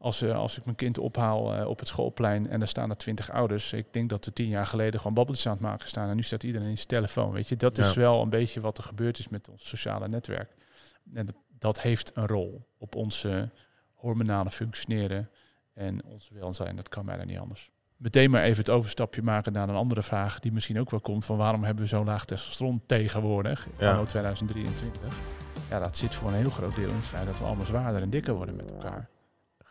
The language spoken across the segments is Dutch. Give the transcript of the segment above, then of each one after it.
als, uh, als ik mijn kind ophaal uh, op het schoolplein en er staan er twintig ouders. Ik denk dat er tien jaar geleden gewoon babbeltjes aan het maken staan. En nu staat iedereen in zijn telefoon. Weet je, dat is wel een beetje wat er gebeurd is met ons sociale netwerk. En dat heeft een rol op onze hormonale functioneren en ons welzijn. Dat kan bijna niet anders. Meteen maar even het overstapje maken naar een andere vraag die misschien ook wel komt. Van waarom hebben we zo'n laag testosteron tegenwoordig, ja. 2023? Ja, dat zit voor een heel groot deel in het feit dat we allemaal zwaarder en dikker worden met elkaar.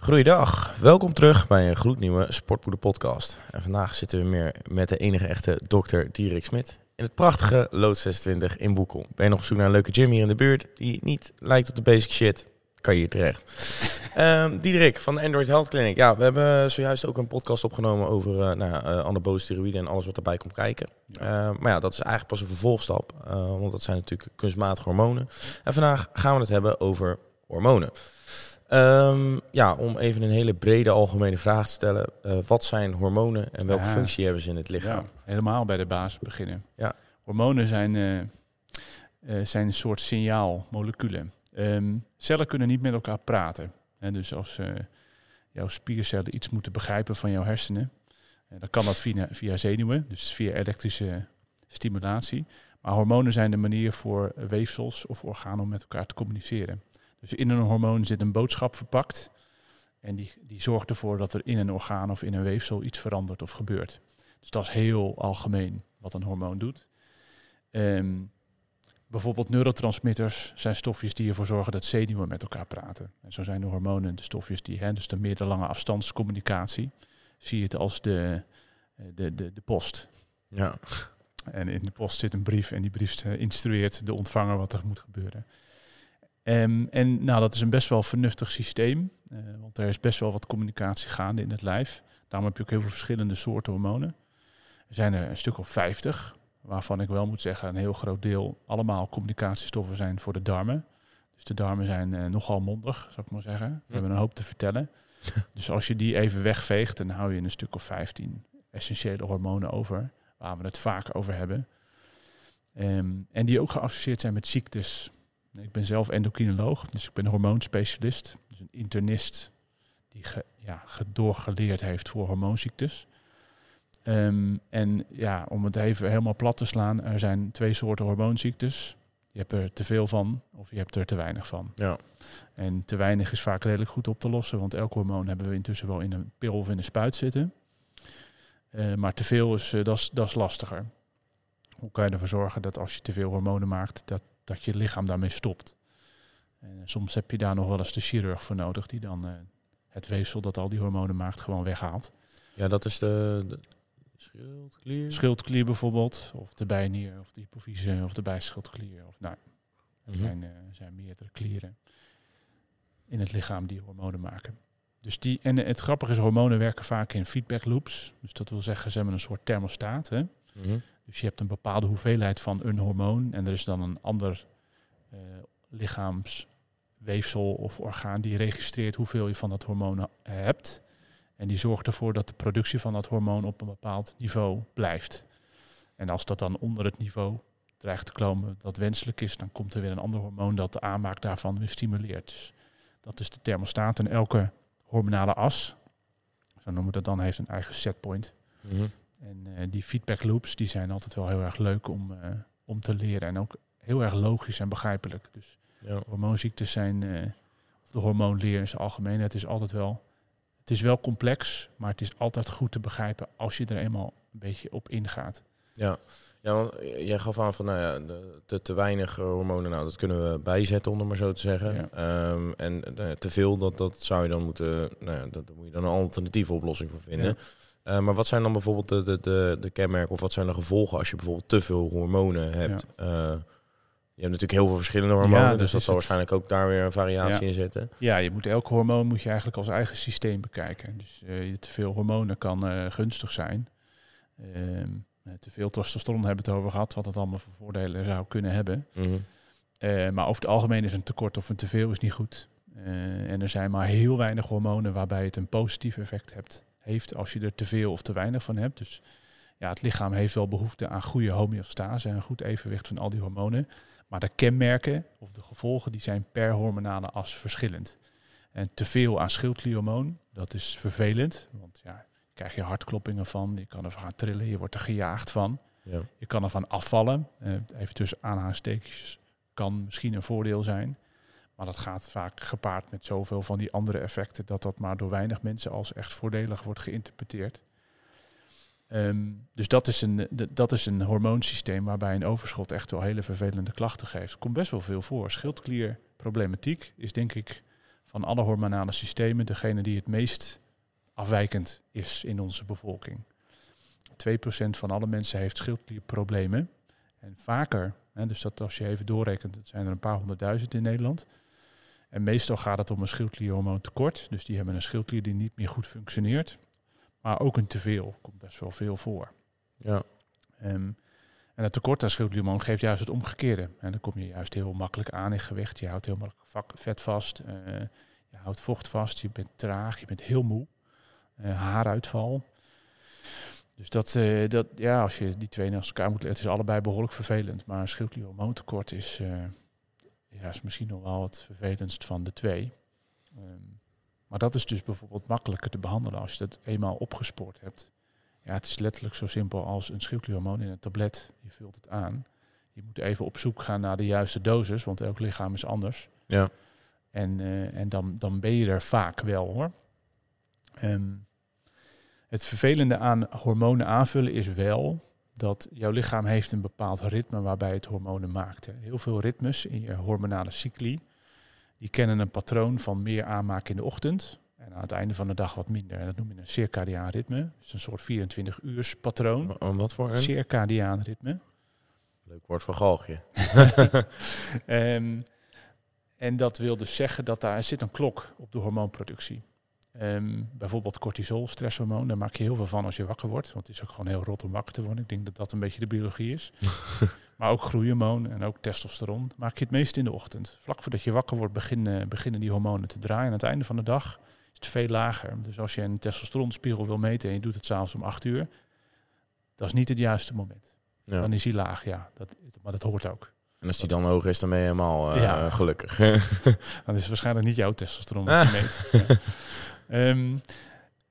Goeiedag, welkom terug bij een gloednieuwe Sportpoeder podcast. En vandaag zitten we meer met de enige echte dokter Dierik Smit in het prachtige Lood 26 in Boekel. Ben je nog op zoek naar een leuke gym hier in de buurt die niet lijkt op de basic shit? Kan je hier terecht. um, Diederik van de Android Health Clinic. Ja, we hebben zojuist ook een podcast opgenomen over uh, nou uh, anabole steroïden en alles wat erbij komt kijken. Uh, maar ja, dat is eigenlijk pas een vervolgstap, want dat zijn natuurlijk kunstmatige hormonen. En vandaag gaan we het hebben over hormonen. Um, ja, om even een hele brede algemene vraag te stellen. Uh, wat zijn hormonen en welke functie hebben ze in het lichaam? Ja, helemaal bij de basis beginnen. Ja. Hormonen zijn, uh, uh, zijn een soort signaalmoleculen. Um, cellen kunnen niet met elkaar praten. En dus als jouw spiercellen iets moeten begrijpen van jouw hersenen, dan kan dat via, via zenuwen, dus via elektrische stimulatie. Maar hormonen zijn de manier voor weefsels of organen om met elkaar te communiceren. Dus in een hormoon zit een boodschap verpakt. En die, die zorgt ervoor dat er in een orgaan of in een weefsel iets verandert of gebeurt. Dus dat is heel algemeen wat een hormoon doet. Um, bijvoorbeeld neurotransmitters zijn stofjes die ervoor zorgen dat zenuwen met elkaar praten. En zo zijn de hormonen de stofjes die, hè, dus de meer de lange afstandscommunicatie, zie je het als de, eh, de, de, de post. Ja. En in de post zit een brief en die brief eh, instrueert de ontvanger wat er moet gebeuren. Um, en nou, dat is een best wel vernuftig systeem, uh, want er is best wel wat communicatie gaande in het lijf. Daarom heb je ook heel veel verschillende soorten hormonen. Er zijn er een stuk of 50, waarvan ik wel moet zeggen, een heel groot deel allemaal communicatiestoffen zijn voor de darmen. Dus de darmen zijn uh, nogal mondig, zou ik maar zeggen. We hebben een hoop te vertellen. dus als je die even wegveegt, dan hou je een stuk of 15 essentiële hormonen over, waar we het vaak over hebben. Um, en die ook geassocieerd zijn met ziektes ik ben zelf endocrinoloog, dus ik ben hormoonspecialist. Dus een internist die ge, ja, doorgeleerd heeft voor hormoonziektes. Um, en ja, om het even helemaal plat te slaan, er zijn twee soorten hormoonziektes. Je hebt er te veel van of je hebt er te weinig van. Ja. En te weinig is vaak redelijk goed op te lossen, want elk hormoon hebben we intussen wel in een pil of in een spuit zitten. Uh, maar te veel is, uh, dat is lastiger. Hoe kan je ervoor zorgen dat als je te veel hormonen maakt, dat dat je lichaam daarmee stopt. En soms heb je daar nog wel eens de chirurg voor nodig die dan uh, het weefsel dat al die hormonen maakt gewoon weghaalt. Ja, dat is de, de schildklier. Schildklier bijvoorbeeld, of de bijnier, of de hypofyse, of de bijschildklier. Of, nou, er mhm. zijn, uh, zijn meerdere klieren in het lichaam die hormonen maken. Dus die, en het grappige is, hormonen werken vaak in feedback loops. Dus dat wil zeggen, ze hebben een soort thermostaat. Hè? Mm dus je hebt een bepaalde hoeveelheid van een hormoon en er is dan een ander uh, lichaamsweefsel of orgaan die registreert hoeveel je van dat hormoon hebt. En die zorgt ervoor dat de productie van dat hormoon op een bepaald niveau blijft. En als dat dan onder het niveau dreigt te komen dat wenselijk is, dan komt er weer een ander hormoon dat de aanmaak daarvan weer stimuleert. Dus dat is de thermostaat. En elke hormonale as, zo noemen we dat dan, heeft een eigen setpoint. Mm en uh, die feedback loops die zijn altijd wel heel erg leuk om, uh, om te leren. En ook heel erg logisch en begrijpelijk. Dus ja. hormoonziektes zijn, uh, of de hormoonleer in zijn algemeen, het is altijd wel, het is wel complex, maar het is altijd goed te begrijpen als je er eenmaal een beetje op ingaat. Ja, ja want jij gaf aan van nou ja, de, te, te weinig hormonen, nou dat kunnen we bijzetten om het maar zo te zeggen. Ja. Um, en te veel, dat, dat zou je dan moeten, nou ja, dat, daar moet je dan een alternatieve oplossing voor vinden. Ja. Uh, maar wat zijn dan bijvoorbeeld de, de, de, de, kenmerken of wat zijn de gevolgen als je bijvoorbeeld te veel hormonen hebt? Ja. Uh, je hebt natuurlijk heel veel verschillende hormonen, ja, dus dat zal waarschijnlijk ook daar weer een variatie in zitten. Ja, je moet elk hormoon moet je eigenlijk als eigen systeem bekijken. Dus uh, te veel hormonen kan gunstig zijn. Ehm, te veel testosteron hebben we het over gehad, wat het allemaal voor voordelen zou kunnen hebben. Mm -hmm. maar over het algemeen is een tekort of een teveel is niet goed. en er zijn maar heel weinig hormonen waarbij het een positief effect hebt heeft als je er te veel of te weinig van hebt. Dus ja, het lichaam heeft wel behoefte aan goede homeostase en een goed evenwicht van al die hormonen. Maar de kenmerken of de gevolgen die zijn per hormonale as verschillend. En te veel aan schildklierhormoon, dat is vervelend. Want ja, je krijg je hartkloppingen van, je kan ervan gaan trillen, je wordt er gejaagd van. Ja. Je kan ervan afvallen. Uh, even tussen aanhalingstekens kan misschien een voordeel zijn. Maar dat gaat vaak gepaard met zoveel van die andere effecten dat dat maar door weinig mensen als echt voordelig wordt geïnterpreteerd. Ehm, dus dat is, een, dat is een hormoonsysteem waarbij een overschot echt wel hele vervelende klachten geeft. Komt best wel veel voor. Schildklierproblematiek is denk ik van alle hormonale systemen degene die het meest afwijkend is in onze bevolking. 2% van alle mensen heeft schildklierproblemen. En vaker, hè, dus dat als je even doorrekent, dat zijn er een paar honderdduizend in Nederland. En meestal gaat het om een schildklierhormoontekort. Dus die hebben een schildklier die niet meer goed functioneert. Maar ook een teveel komt best wel veel voor. Ja. Um, en het tekort aan schildklierhormoon geeft juist het omgekeerde. En dan kom je juist heel makkelijk aan in gewicht. Je houdt heel makkelijk vet vast. Uh, je houdt vocht vast. Je bent traag. Je bent heel moe. Uh, haaruitval. Dus dat, uh, dat, ja, als je die twee naast elkaar moet letten, is allebei behoorlijk vervelend. Maar een schildklierhormoontekort is, ja, is misschien nog wel het vervelendst van de twee. Um, maar dat is dus bijvoorbeeld makkelijker te behandelen als je dat eenmaal opgespoord hebt. Ja, het is letterlijk zo simpel als een schildklierhormoon in een tablet. Je vult het aan. Je moet even op zoek gaan naar de juiste dosis, want elk lichaam is anders. Ja. En, uh, en dan, dan ben je er vaak wel hoor. Um, het vervelende aan hormonen aanvullen is wel dat jouw lichaam heeft een bepaald ritme waarbij het hormonen maakt. Heel veel ritmes in je hormonale cycli die kennen een patroon van meer aanmaken in de ochtend en aan het einde van de dag wat minder. En dat noem je een circadiaan ritme. Dus een soort 24 uurs patroon. wat voor een? Circadiaan ritme. Leuk woord voor galgje. um, en dat wil dus zeggen dat daar zit een klok op de hormoonproductie. Um, bijvoorbeeld cortisol, stresshormoon, daar maak je heel veel van als je wakker wordt. Want het is ook gewoon heel rot om wakker te worden. Ik denk dat dat een beetje de biologie is. Maar ook groeihormoon en ook testosteron maak je het meest in de ochtend. Vlak voordat je wakker wordt beginnen, beginnen die hormonen te draaien. Aan het einde van de dag is het veel lager. Dus als je een testosteronspiegel wil meten en je doet het s'avonds om 8 uur, dat is niet het juiste moment. Ja. Dan is hij laag, ja. Dat, maar dat hoort ook. En als die dan hoog is, dan ben je helemaal uh, ja. gelukkig. dan is het waarschijnlijk niet jouw testosteron dat je meet. Ja. Um,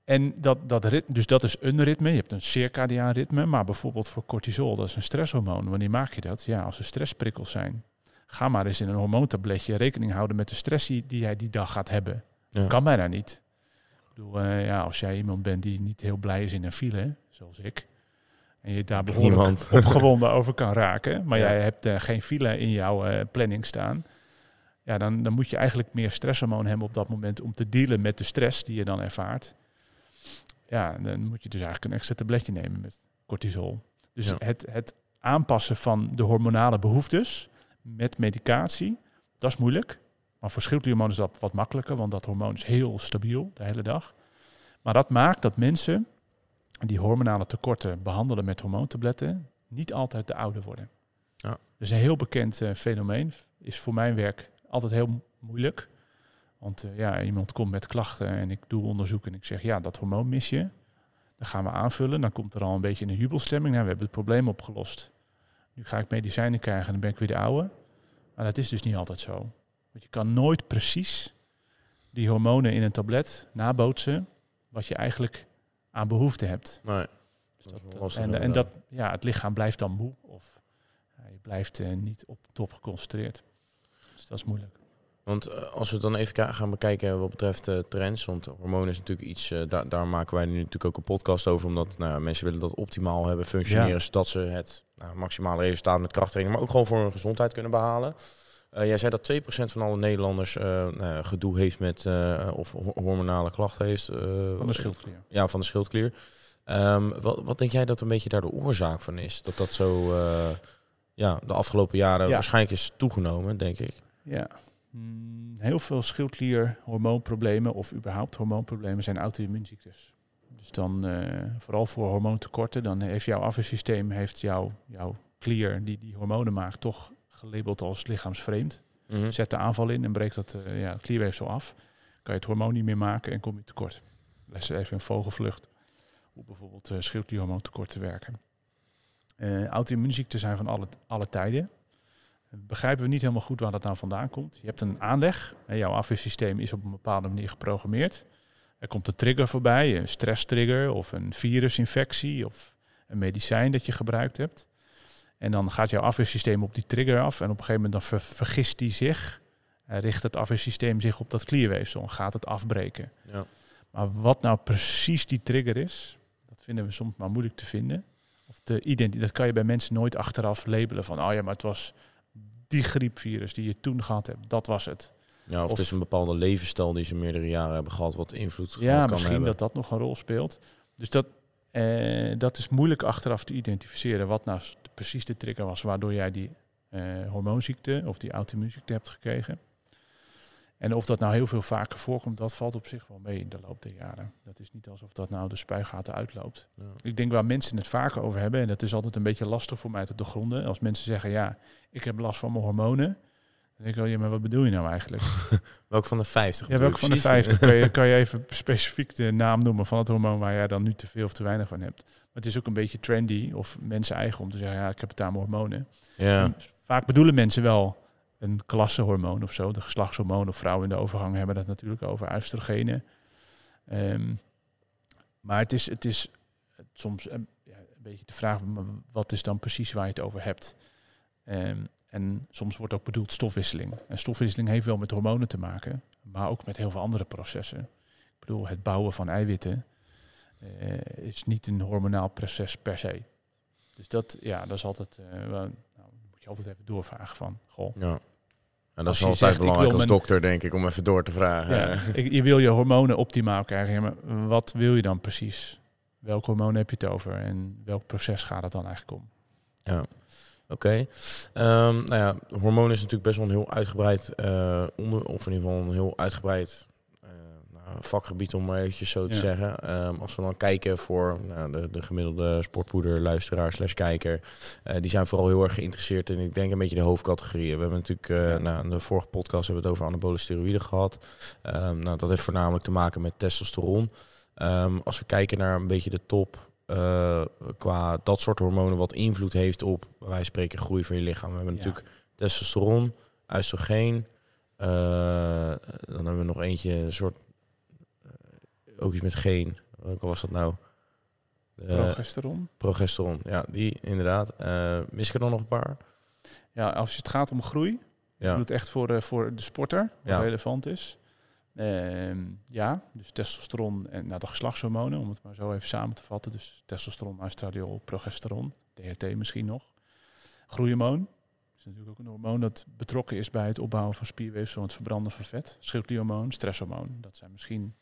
en dat, dat ritme, dus dat is een ritme. Je hebt een circadiaan ritme, maar bijvoorbeeld voor cortisol, dat is een stresshormoon. Wanneer maak je dat? Ja, als er stressprikkels zijn. Ga maar eens in een hormoontabletje rekening houden met de stress die, die jij die dag gaat hebben. Ja. Kan bijna niet. Ik bedoel, uh, ja, als jij iemand bent die niet heel blij is in een file, zoals ik, en je daar behoorlijk opgewonden over kan raken, maar jij hebt uh, geen file in jouw uh, planning staan, ja, dan, dan moet je eigenlijk meer stresshormoon hebben op dat moment om te dealen met de stress die je dan ervaart ja, dan moet je dus eigenlijk een extra tabletje nemen met cortisol. Dus het, het aanpassen van de hormonale behoeftes met medicatie, dat is moeilijk. Maar voor schildklierhormoon is dat wat makkelijker, want dat hormoon is heel stabiel de hele dag. Maar dat maakt dat mensen die hormonale tekorten behandelen met hormoontabletten niet altijd de oude worden. Ja. Dus een heel bekend uh, fenomeen is voor mijn werk altijd heel moeilijk. Want uh, ja, iemand komt met klachten en ik doe onderzoek en ik zeg, ja, dat hormoon mis je. Dan gaan we aanvullen. Dan komt er al een beetje een jubelstemming. Nou, we hebben het probleem opgelost. Nu ga ik medicijnen krijgen en dan ben ik weer de oude. Maar dat is dus niet altijd zo. Want je kan nooit precies die hormonen in een tablet nabootsen wat je eigenlijk aan behoefte hebt. Nee. Dus dat, en, en dat, ja, het lichaam blijft dan moe of ja, je blijft uh, niet op top geconcentreerd. Dus dat is moeilijk. Want eh, als we dan even gaan bekijken wat betreft uh, trends, want hormonen is natuurlijk iets, uh, daar maken wij nu natuurlijk ook een podcast over, omdat nou, mensen willen dat optimaal hebben functioneren, zodat ze het nou, maximale resultaat met krachttraining, maar ook gewoon voor hun gezondheid kunnen behalen. Jij zei dat 2% van alle Nederlanders nou, gedoe heeft met, of hormonale klachten heeft. van de schildklier. Ja, van de schildklier. Um, wat, wat denk jij dat een beetje daar de oorzaak van is? Dat dat zo ja, de afgelopen jaren waarschijnlijk is toegenomen, denk ik. Ja, Mm, heel veel schildklierhormoonproblemen of überhaupt hormoonproblemen zijn auto-immuunziektes. Dus dan uh, vooral voor hormoontekorten, dan heeft jouw afweersysteem, heeft jouw, jouw klier die die hormonen maakt, toch gelabeld als lichaamsvreemd. Mm Zet de aanval in en breekt dat uh, ja, klierweefsel af. Kan je het hormoon niet meer maken en kom je tekort. Les even een vogelvlucht. Hoe bijvoorbeeld uh, schildklierhormoontekort te werken. Uh, auto-immuunziekten zijn van alle, alle tijden. begrijpen we niet helemaal goed waar dat nou vandaan komt. Je hebt een aanleg. Hè, jouw afweersysteem is op een bepaalde manier geprogrammeerd. Er komt een trigger voorbij, een stresstrigger of een virusinfectie of een medicijn dat je gebruikt hebt. En dan gaat jouw afweersysteem op die trigger af en op een gegeven moment dan vergist die zich. En richt het afweersysteem zich op dat klierweefsel en gaat het afbreken. Ja. Maar wat nou precies die trigger is, dat vinden we soms maar moeilijk te vinden. Of de identiteit, dat kan je bij mensen nooit achteraf labelen van, oh ja, maar het was die griepvirus die je toen gehad hebt, dat was het. Ja, of, het is een bepaalde levensstijl die ze meerdere jaren hebben gehad, wat invloed ja, kan misschien hebben. dat dat nog een rol speelt. Dus dat, eh, dat is moeilijk achteraf te identificeren wat nou precies de trigger was waardoor jij die eh, hormoonziekte of die auto-immuunziekte hebt gekregen. En of dat nou heel veel vaker voorkomt, dat valt op zich wel mee in de loop der jaren. Dat is niet alsof dat nou de spuigaten uitloopt. Ja. Ik denk waar mensen het vaker over hebben, en dat is altijd een beetje lastig voor mij te doorgronden. Als mensen zeggen, ja, ik heb last van mijn hormonen. Dan denk ik, oh, ja, maar wat bedoel je nou eigenlijk? welk van de 50? Ja, welk van de 50? kan, je, kan je even specifiek de naam noemen van het hormoon waar jij dan nu te veel of te weinig van hebt? Het is ook een beetje trendy of mensen eigen om te zeggen, ja, ik heb het aan hormonen. Ja. vaak bedoelen mensen wel een klassehormoon of zo. De geslachtshormoon of vrouwen in de overgang hebben dat natuurlijk over oestrogenen. Ehm, maar het is, het is soms een, ja, een beetje de vraag, wat is dan precies waar je het over hebt? Um, en soms wordt ook bedoeld stofwisseling. En stofwisseling heeft wel met hormonen te maken, maar ook met heel veel andere processen. Ik bedoel, het bouwen van eiwitten is niet een hormonaal proces per se. Dus dat, ja, dat is altijd, uh, nou, moet je altijd even doorvragen van, goh. Ja. En dat is altijd belangrijk als dokter, denk ik, om even door te vragen. Ja, je wil je hormonen optimaal krijgen, maar wat wil je dan precies? Welk hormoon heb je het over en welk proces gaat het dan eigenlijk om? Ja. Oké. Ehm, nou ja, hormonen is natuurlijk best wel een heel uitgebreid uh, onder, of in ieder geval een heel uitgebreid vakgebied, om maar eventjes zo te zeggen. Um, als we dan kijken voor nou, de, de gemiddelde sportpoeder, luisteraar slash kijker, uh, die zijn vooral heel erg geïnteresseerd in, ik denk, een beetje de hoofdcategorieën. We hebben natuurlijk, nou, in de vorige podcast hebben we het over anabole steroïden gehad. Um, nou, dat heeft voornamelijk te maken met testosteron. als we kijken naar een beetje de top uh, qua dat soort hormonen wat invloed heeft op, wij spreken, groei van je lichaam. We hebben natuurlijk testosteron, oestrogeen. Uh, dan hebben we nog eentje, een soort, ook iets met geen. Welke was dat nou? progesteron. Progesteron, ja, die inderdaad. mis ik er dan nog een paar? Ja, als het gaat om groei, ja. doet het echt voor, voor de sporter, wat ja. relevant is. Ehm, ja, dus testosteron en nou, de geslachtshormonen, om het maar zo even samen te vatten. Dus testosteron, oestradiol, progesteron, DHT misschien nog. Groeihormoon is natuurlijk ook een hormoon dat betrokken is bij het opbouwen van spierweefsel en het verbranden van vet. Schildklierhormoon, stresshormoon. Dat zijn misschien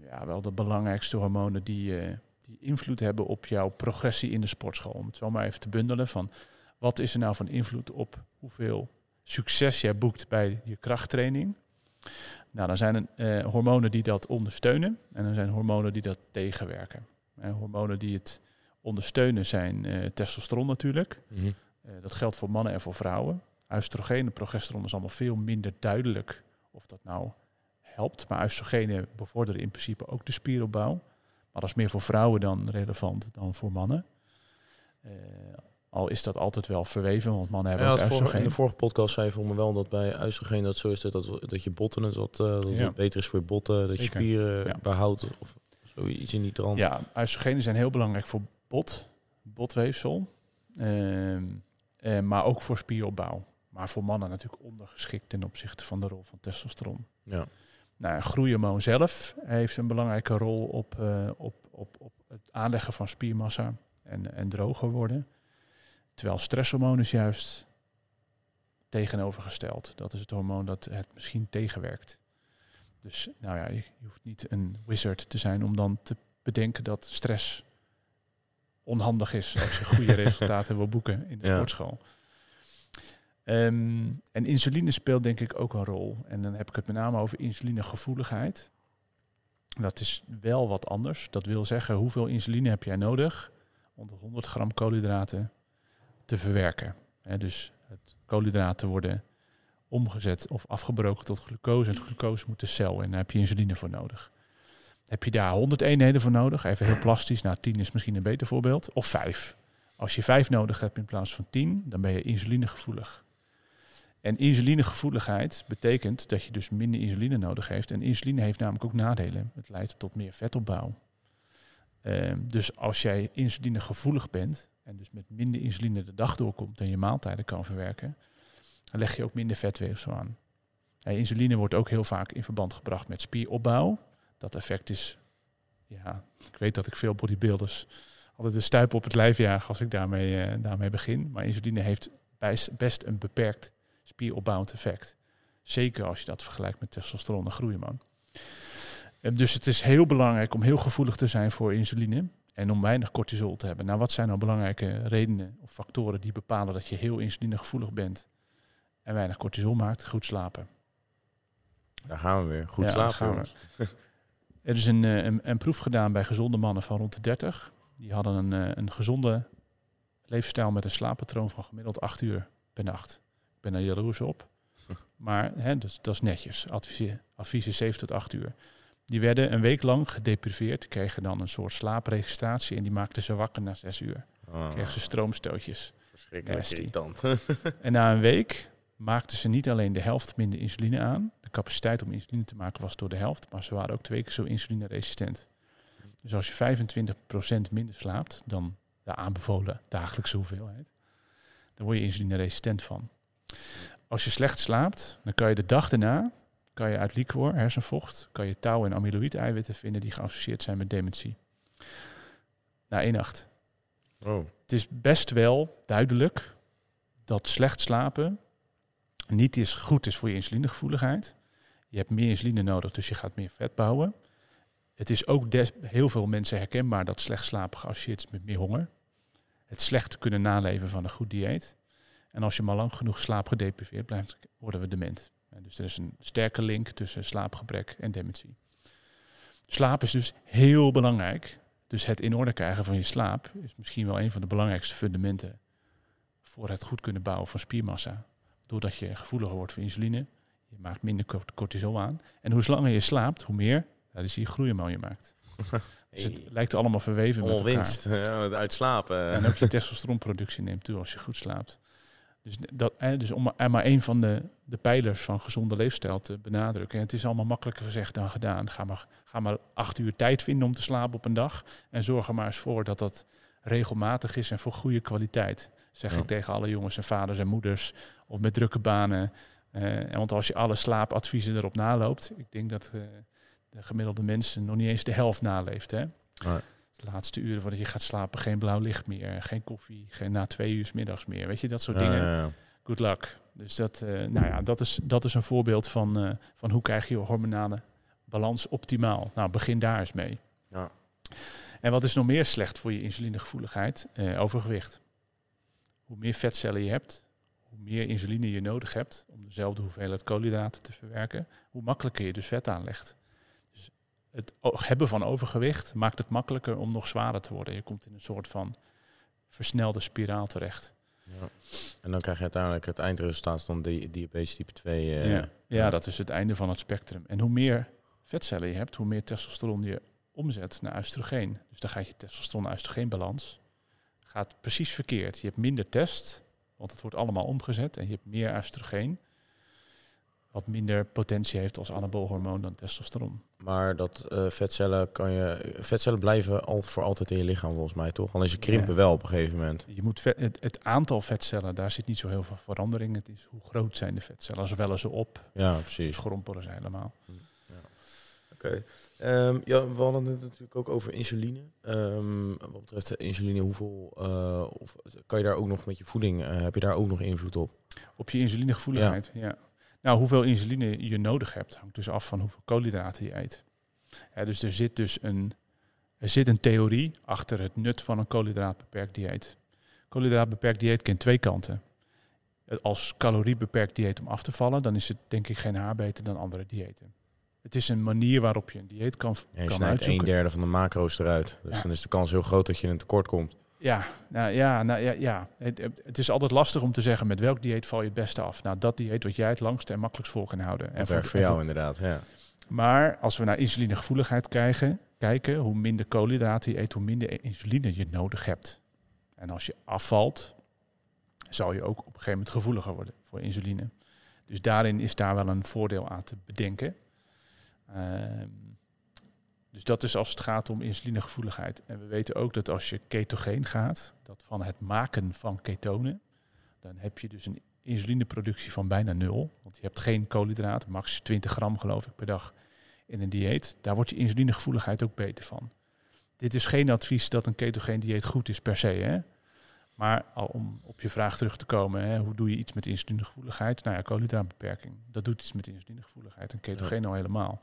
ja, wel de belangrijkste hormonen die, uh, die invloed hebben op jouw progressie in de sportschool. Om het zo maar even te bundelen van wat is er nou van invloed op hoeveel succes jij boekt bij je krachttraining nou, dan zijn er uh, hormonen die dat ondersteunen en er zijn hormonen die dat tegenwerken. Uh, hormonen die het ondersteunen zijn uh, testosteron natuurlijk. Mhm. dat geldt voor mannen en voor vrouwen. Oestrogenen, progesteron is allemaal veel minder duidelijk of dat nou helpt. Maar oestrogenen bevorderen in principe ook de spieropbouw. Maar dat is meer voor vrouwen dan relevant dan voor mannen. Al is dat altijd wel verweven, want mannen hebben ja, ook In de vorige podcast zei je voor me wel dat bij oestrogeen dat zo is dat, dat, dat je botten het wat uh, dat het beter is voor je botten, dat je spieren behoudt of zoiets in die trant. Ja, oestrogenen zijn heel belangrijk voor bot, botweefsel, uh, maar ook voor spieropbouw. Maar voor mannen natuurlijk ondergeschikt ten opzichte van de rol van testosteron. Ja. Nou, groeihormoon zelf heeft een belangrijke rol op, uh, op, op, op het aanleggen van spiermassa en, en droger worden. Terwijl stresshormoon is juist tegenovergesteld. Dat is het hormoon dat het misschien tegenwerkt. Dus nou ja, je hoeft niet een wizard te zijn om dan te bedenken dat stress onhandig is als je goede resultaten wil boeken in de sportschool. Um, en insuline speelt denk ik ook een rol. En dan heb ik het met name over insulinegevoeligheid. Dat is wel wat anders. Dat wil zeggen, hoeveel insuline heb jij nodig om 100 gram koolhydraten te verwerken. dus het koolhydraten worden omgezet of afgebroken tot glucose. En het glucose moet de cel en daar heb je insuline voor nodig. Heb je daar 100 eenheden voor nodig? Even heel plastisch. Nou, 10 is misschien een beter voorbeeld. Of 5. Als je vijf nodig hebt in plaats van tien, dan ben je insulinegevoelig. En insulinegevoeligheid betekent dat je dus minder insuline nodig heeft. En insuline heeft namelijk ook nadelen. Het leidt tot meer vetopbouw. Ehm, dus als jij insulinegevoelig bent en dus met minder insuline de dag doorkomt en je maaltijden kan verwerken, dan leg je ook minder vetweefsel aan. insuline wordt ook heel vaak in verband gebracht met spieropbouw. Dat effect is, ja, ik weet dat ik veel bodybuilders altijd een stuip op het lijf jaag als ik daarmee, uh, daarmee begin. Maar insuline heeft best een beperkt spieropbouwend effect. Zeker als je dat vergelijkt met testosteron en groeihormoon. Dus het is heel belangrijk om heel gevoelig te zijn voor insuline en om weinig cortisol te hebben. Nou, wat zijn nou belangrijke redenen of factoren die bepalen dat je heel insulinegevoelig bent en weinig cortisol maakt? Goed slapen. Daar gaan we weer. Goed slapen. Er is een, eh, een, een, proef gedaan bij gezonde mannen van rond de 30. Die hadden een, eh, een gezonde leefstijl met een slaappatroon van gemiddeld 8 uur per nacht. Ben daar jaloers op. Maar hè, dus, dat is netjes. Advies, advies is 7 tot 8 uur. Die werden een week lang gedepriveerd, kregen dan een soort slaapregistratie en die maakten ze wakker na zes uur. Oh. Kregen ze stroomstootjes. Verschrikkelijk irritant. en na een week maakten ze niet alleen de helft minder insuline aan. De capaciteit om insuline te maken was door de helft, maar ze waren ook twee keer zo insulineresistent. Dus als je 25% minder slaapt dan de aanbevolen dagelijkse hoeveelheid, dan word je insulineresistent van. Als je slecht slaapt, dan kan je de dag daarna kan je uit liquor, hersenvocht, kan je touw- en amyloïde-eiwitten vinden die geassocieerd zijn met dementie. Na één nacht. Oh. Het is best wel duidelijk dat slecht slapen niet is, goed is voor je insulinegevoeligheid. Je hebt meer insuline nodig, dus je gaat meer vet bouwen. Het is ook des, heel veel mensen herkenbaar dat slecht slapen geassocieerd is met meer honger. Het slecht kunnen naleven van een goed dieet. En als je maar lang genoeg slaap gedepriveerd blijft, worden we dement. Dus er is een sterke link tussen slaapgebrek en dementie. Slaap is dus heel belangrijk. Dus het in orde krijgen van je slaap is misschien wel een van de belangrijkste fundamenten voor het goed kunnen bouwen van spiermassa. Doordat je gevoeliger wordt voor insuline, je maakt minder cortisol aan. En hoe langer je slaapt, hoe meer dat is die groeihormoon je maakt. Dus het lijkt allemaal verweven met elkaar. winst, ja, uitslapen. En ook je testosteronproductie neemt toe als je goed slaapt. Dus, dat, dus om maar een van de, de pijlers van gezonde leefstijl te benadrukken. En het is allemaal makkelijker gezegd dan gedaan. Ga maar, ga maar acht uur tijd vinden om te slapen op een dag. En zorg er maar eens voor dat dat regelmatig is en voor goede kwaliteit. Zeg ik tegen alle jongens en vaders en moeders. Of met drukke banen. Uh, want als je alle slaapadviezen erop naloopt. Ik denk dat uh, de gemiddelde mensen nog niet eens de helft naleeft. Hè? De laatste uren voordat je gaat slapen geen blauw licht meer, geen koffie, geen na twee uur middags meer. Weet je, dat soort dingen. Ja, Good luck. Dus dat, uh, nou ja, dat, is, dat is een voorbeeld van, uh, van hoe krijg je hormonale balans optimaal. Nou, begin daar eens mee. Ja. En wat is nog meer slecht voor je insulinegevoeligheid? Uh, overgewicht. Hoe meer vetcellen je hebt, hoe meer insuline je nodig hebt om dezelfde hoeveelheid koolhydraten te verwerken, hoe makkelijker je dus vet aanlegt het hebben van overgewicht maakt het makkelijker om nog zwaarder te worden. Je komt in een soort van versnelde spiraal terecht. Ja. En dan krijg je uiteindelijk het eindresultaat van die diabetes type 2. Uh, ja. ja, dat is het einde van het spectrum. En hoe meer vetcellen je hebt, hoe meer testosteron je omzet naar oestrogeen. Dus dan gaat je testosteron-oestrogeenbalans gaat precies verkeerd. Je hebt minder test, want het wordt allemaal omgezet en je hebt meer oestrogeen wat minder potentie heeft als anaboolhormoon dan testosteron. Maar dat uh, vetcellen kan je. Vetcellen blijven al voor altijd in je lichaam, volgens mij, toch? Alleen ze krimpen wel op een gegeven moment. Je moet het, het, aantal vetcellen, daar zit niet zo heel veel verandering. Het is hoe groot zijn de vetcellen. Ze wellen ze op. Ja, precies. Schrompelen ze helemaal. Hm, ja. Oké. Ehm, ja, we hadden het natuurlijk ook over insuline. Um, wat betreft insuline, hoeveel uh, of kan je daar ook nog met je voeding, uh, heb je daar ook nog invloed op? Op je insulinegevoeligheid, ja. ja. Nou, hoeveel insuline je nodig hebt, hangt dus af van hoeveel koolhydraten je eet. dus er zit dus een, er zit een theorie achter het nut van een koolhydraatbeperkt dieet. Koolhydraatbeperkt dieet kent twee kanten. Als caloriebeperkt dieet om af te vallen, dan is het denk ik geen haar beter dan andere diëten. Het is een manier waarop je een dieet kan, ja, je kan uitzoeken. een derde van de macro's eruit. Dus dan is de kans heel groot dat je in een tekort komt. Ja, nou ja, nou ja, ja. Het, het, is altijd lastig om te zeggen met welk dieet val je het beste af. Nou, dat dieet wat jij het langste en makkelijkst vol kan houden. En werkt voor jou inderdaad, ja. Maar als we naar insulinegevoeligheid kijken, kijken, hoe minder koolhydraten je eet, hoe minder insuline je nodig hebt. En als je afvalt, zal je ook op een gegeven moment gevoeliger worden voor insuline. Dus daarin is daar wel een voordeel aan te bedenken. Ehm, dus dat is als het gaat om insulinegevoeligheid. En we weten ook dat als je ketogeen gaat, dat van het maken van ketonen, dan heb je dus een insulineproductie van bijna nul. Want je hebt geen koolhydraten, max 20 gram geloof ik per dag in een dieet. Daar wordt je insulinegevoeligheid ook beter van. Dit is geen advies dat een ketogeen dieet goed is per se. Hè? Maar om op je vraag terug te komen, hè, hoe doe je iets met insulinegevoeligheid? Nou ja, koolhydraatbeperking. Dat doet iets met insulinegevoeligheid. En ketogeen al helemaal.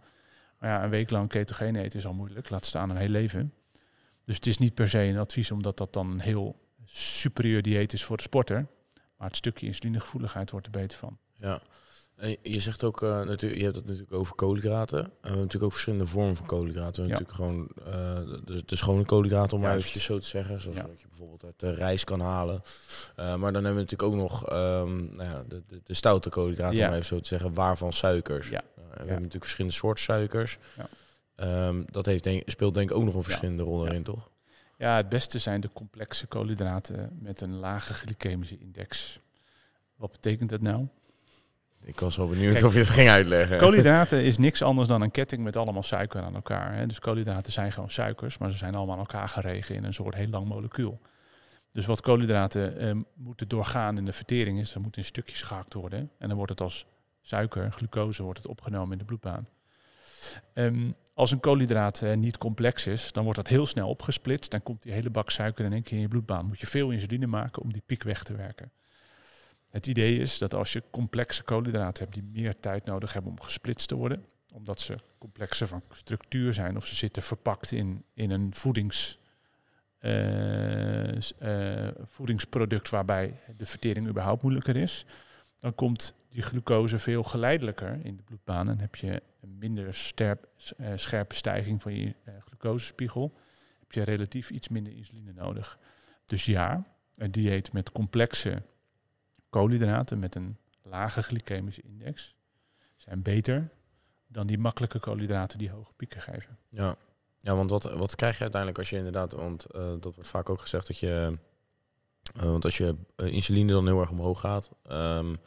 Maar ja, een week lang ketogeen eten is al moeilijk. Laat staan een heel leven. Dus het is niet per se een advies omdat dat dan een heel superieur dieet is voor de sporter. Maar het stukje insulinegevoeligheid wordt er beter van. Ja, je zegt ook, uh, natuurlijk, je hebt het natuurlijk over koolhydraten. we hebben natuurlijk ook verschillende vormen van koolhydraten. We hebben natuurlijk gewoon uh, de, de, schone koolhydraten, om even zo te zeggen. Zoals ja. je bijvoorbeeld uit de rijst kan halen. Uh, maar dan hebben we natuurlijk ook nog um, nou ja, de, de, de, stoute koolhydraten, om even zo te zeggen, waarvan suikers. Ja. we hebben natuurlijk verschillende soorten suikers. Um, dat heeft denk, speelt denk ik ook nog een verschillende rol in, toch? Ja, het beste zijn de complexe koolhydraten met een lage glycemische index. Wat betekent dat nou? Ik was wel benieuwd of je het ging uitleggen. Koolhydraten is niks anders dan een ketting met allemaal suiker aan elkaar. Hè. Dus koolhydraten zijn gewoon suikers, maar ze zijn allemaal aan elkaar geregen in een soort heel lang molecuul. Dus wat koolhydraten eh, moeten doorgaan in de vertering is, ze moeten in stukjes gehakt worden. En dan wordt het als suiker, glucose, wordt het opgenomen in de bloedbaan. Um, als een koolhydraat uh, niet complex is, dan wordt dat heel snel opgesplitst. Dan komt die hele bak suiker in één keer in je bloedbaan. Moet je veel insuline maken om die piek weg te werken. Het idee is dat als je complexe koolhydraten hebt die meer tijd nodig hebben om gesplitst te worden, omdat ze complexer van structuur zijn of ze zitten verpakt in, in een voedings, uh, uh, voedingsproduct waarbij de vertering überhaupt moeilijker is, dan komt die glucose veel geleidelijker in de bloedbaan en heb je een minder uh, scherpe stijging van je glucosespiegel, heb je relatief iets minder insuline nodig. Dus ja, een dieet met complexe koolhydraten met een lage glycemische index zijn beter dan die makkelijke koolhydraten die hoge pieken geven. Ja, ja want wat, wat krijg je uiteindelijk als je inderdaad, want uh, dat wordt vaak ook gezegd dat je, uh, want als je uh, insuline dan heel erg omhoog gaat, um,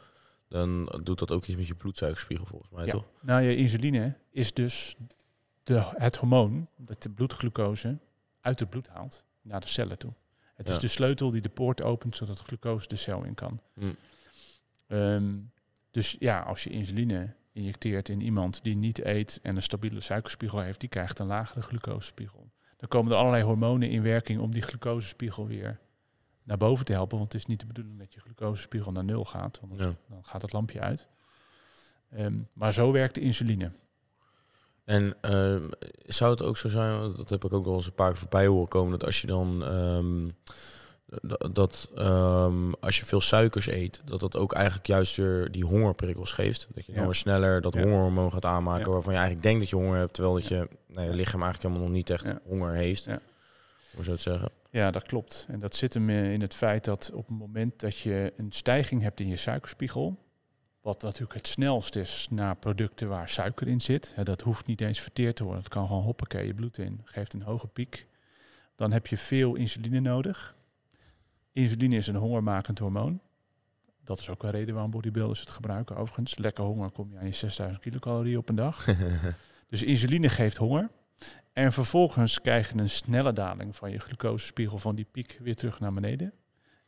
dan doet dat ook iets met je bloedsuikerspiegel volgens mij, ja. toch? Nou, je insuline is dus de, het hormoon dat de bloedglucose uit het bloed haalt naar de cellen toe. Het is de sleutel die de poort opent zodat glucose de cel in kan. Mm. Um, dus ja, als je insuline injecteert in iemand die niet eet en een stabiele suikerspiegel heeft, die krijgt een lagere glucosespiegel. Dan komen er allerlei hormonen in werking om die glucosespiegel weer naar boven te helpen. Want het is niet de bedoeling dat je glucosespiegel naar nul gaat, want ja. dan gaat het lampje uit. Um, maar zo werkt de insuline. En uh, zou het ook zo zijn, dat heb ik ook wel eens een paar keer voorbij horen komen, dat als je dan um, dat um, als je veel suikers eet, dat dat ook eigenlijk juist weer die hongerprikkels geeft. Dat je dan weer sneller dat ja. hongerhormoon gaat aanmaken, ja. waarvan je eigenlijk denkt dat je honger hebt, terwijl dat je, nee, je lichaam eigenlijk helemaal nog niet echt honger heeft. Hoe zou het zeggen? Ja, dat klopt. En dat zit hem in het feit dat op het moment dat je een stijging hebt in je suikerspiegel, wat natuurlijk het snelst is naar producten waar suiker in zit. Dat hoeft niet eens verteerd te worden. Het kan gewoon hoppakee je bloed in. Geeft een hoge piek. Dan heb je veel insuline nodig. Insuline is een hongermakend hormoon. Dat is ook een reden waarom bodybuilders het gebruiken. Overigens, lekker honger kom je aan je 6000 kilocalorieën op een dag. dus insuline geeft honger. En vervolgens krijg je een snelle daling van je glucosespiegel van die piek weer terug naar beneden.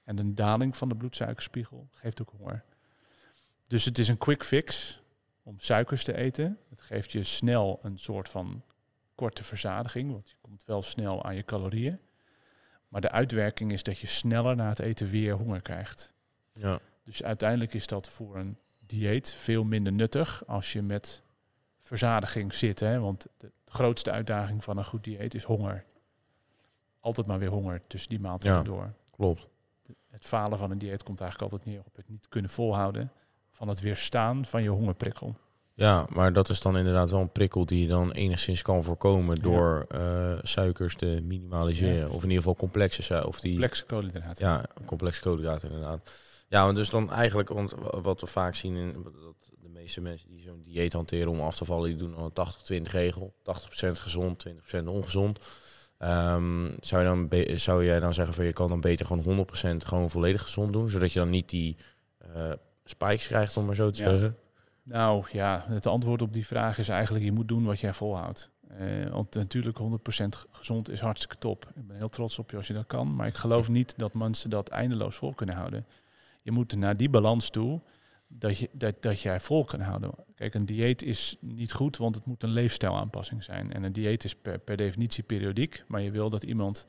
En een daling van de bloedsuikerspiegel geeft ook honger. Dus het is een quick fix om suikers te eten. Het geeft je snel een soort van korte verzadiging, want je komt wel snel aan je calorieën. Maar de uitwerking is dat je sneller na het eten weer honger krijgt. Ja. Dus uiteindelijk is dat voor een dieet veel minder nuttig als je met verzadiging zit. Hè? Want de grootste uitdaging van een goed dieet is honger. Altijd maar weer honger tussen die maaltijden ja, door. Klopt. Het falen van een dieet komt eigenlijk altijd neer op het niet kunnen volhouden van het weerstaan van je hongerprikkel. Ja, maar dat is dan inderdaad wel een prikkel die je dan enigszins kan voorkomen door ja. uh, suikers te minimaliseren. Ja. Of in ieder geval complexe of die complexe koolhydraten. Ja, complexe koolhydraten inderdaad. Ja, want dus dan eigenlijk, want wat we vaak zien in dat de meeste mensen die zo'n dieet hanteren om af te vallen, die doen dan een 80-20 regel. 80% gezond, 20% ongezond. Ehm, zou, je dan zou jij dan zeggen van je kan dan beter gewoon 100% gewoon volledig gezond doen, zodat je dan niet die uh, spikes krijgt, om maar zo te zeggen? Nou ja, het antwoord op die vraag is eigenlijk je moet doen wat jij volhoudt. Uh, want natuurlijk 100% gezond is hartstikke top. Ik ben heel trots op je als je dat kan. Maar ik geloof niet dat mensen dat eindeloos vol kunnen houden. Je moet naar die balans toe dat, je, dat, dat jij vol kan houden. Kijk, een dieet is niet goed, want het moet een leefstijlaanpassing zijn. En een dieet is per, per definitie periodiek. Maar je wil dat iemand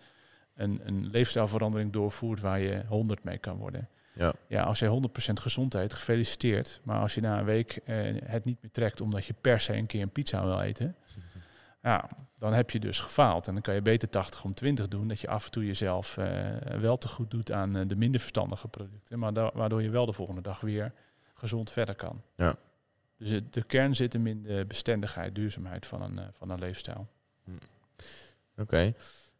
een, een leefstijlverandering doorvoert waar je 100 mee kan worden. Ja. ja, als je 100% gezond eet, gefeliciteerd. Maar als je na een week eh, het niet meer trekt omdat je per se een keer een pizza wil eten, ja, dan heb je dus gefaald. En dan kan je beter 80 om 20 doen, dat je af en toe jezelf eh, wel te goed doet aan uh, de minder verstandige producten. Maar waardoor je wel de volgende dag weer gezond verder kan. Ja. Dus de kern zit hem in de bestendigheid, duurzaamheid van een, uh, van een leefstijl. Hm. Oké.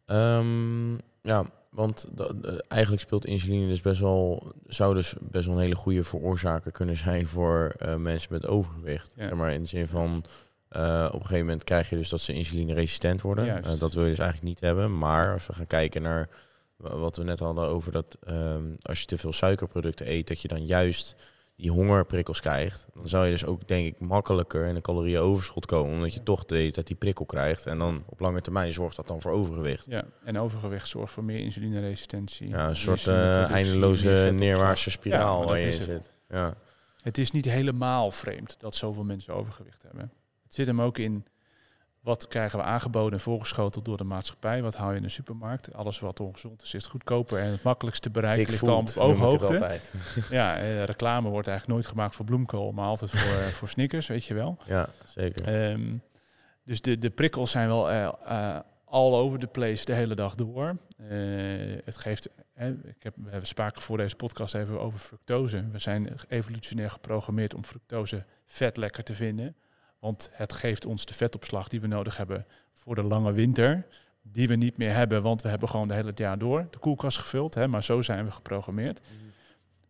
Ehm, ja, want eigenlijk speelt insuline dus best wel, zou dus best wel een hele goede veroorzaker kunnen zijn voor mensen met overgewicht. Zeg maar in de zin van uh, op een gegeven moment krijg je dus dat ze insulineresistent worden. Uh, dat wil je dus eigenlijk niet hebben. Maar als we gaan kijken naar wat we net hadden over dat um, als je te veel suikerproducten eet, dat je dan juist die hongerprikkels krijgt. Dan zou je dus ook denk ik makkelijker in een calorieënoverschot komen. Omdat je toch de dat die prikkel krijgt. En dan op lange termijn zorgt dat dan voor overgewicht. Ja, en overgewicht zorgt voor meer insulineresistentie. Ja, een soort uh, eindeloze neerwaartse spiraal waar je in zit. Ja. Het is niet helemaal vreemd dat zoveel mensen overgewicht hebben. Het zit hem ook in wat krijgen we aangeboden en voorgeschoteld door de maatschappij? Wat hou je in de supermarkt? Alles wat ongezond is, is het goedkoper en het makkelijkste bereiken ligt dan op ooghoogte. Ja, eh, reclame wordt eigenlijk nooit gemaakt voor bloemkool, maar altijd voor, uh, voor Snickers, weet je wel. Ja, zeker. Um, dus de, de prikkels zijn wel uh, uh, all over the place de hele dag door. het geeft, ik heb, we hebben spraken voor deze podcast even over fructose. We zijn evolutionair geprogrammeerd om fructose vet lekker te vinden. Want het geeft ons de vetopslag die we nodig hebben voor de lange winter. Die we niet meer hebben, want we hebben gewoon de hele jaar door de koelkast gevuld. Hè, maar zo zijn we geprogrammeerd.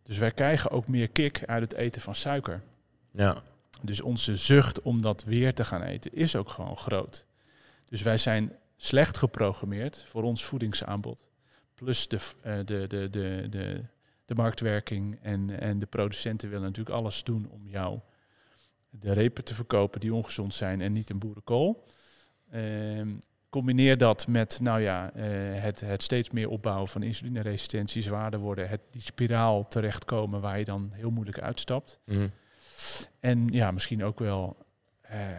Dus wij krijgen ook meer kick uit het eten van suiker. Ja. Dus onze zucht om dat weer te gaan eten is ook gewoon groot. Dus wij zijn slecht geprogrammeerd voor ons voedingsaanbod. Plus de, uh, de, de, de, de, de marktwerking en, en de producenten willen natuurlijk alles doen om jou de repen te verkopen die ongezond zijn en niet een boerenkool. Uh, combineer dat met nou ja, uh, het, het steeds meer opbouwen van insulineresistentie, zwaarder worden, het, die spiraal terechtkomen waar je dan heel moeilijk uitstapt. Mm. En ja, misschien ook wel uh,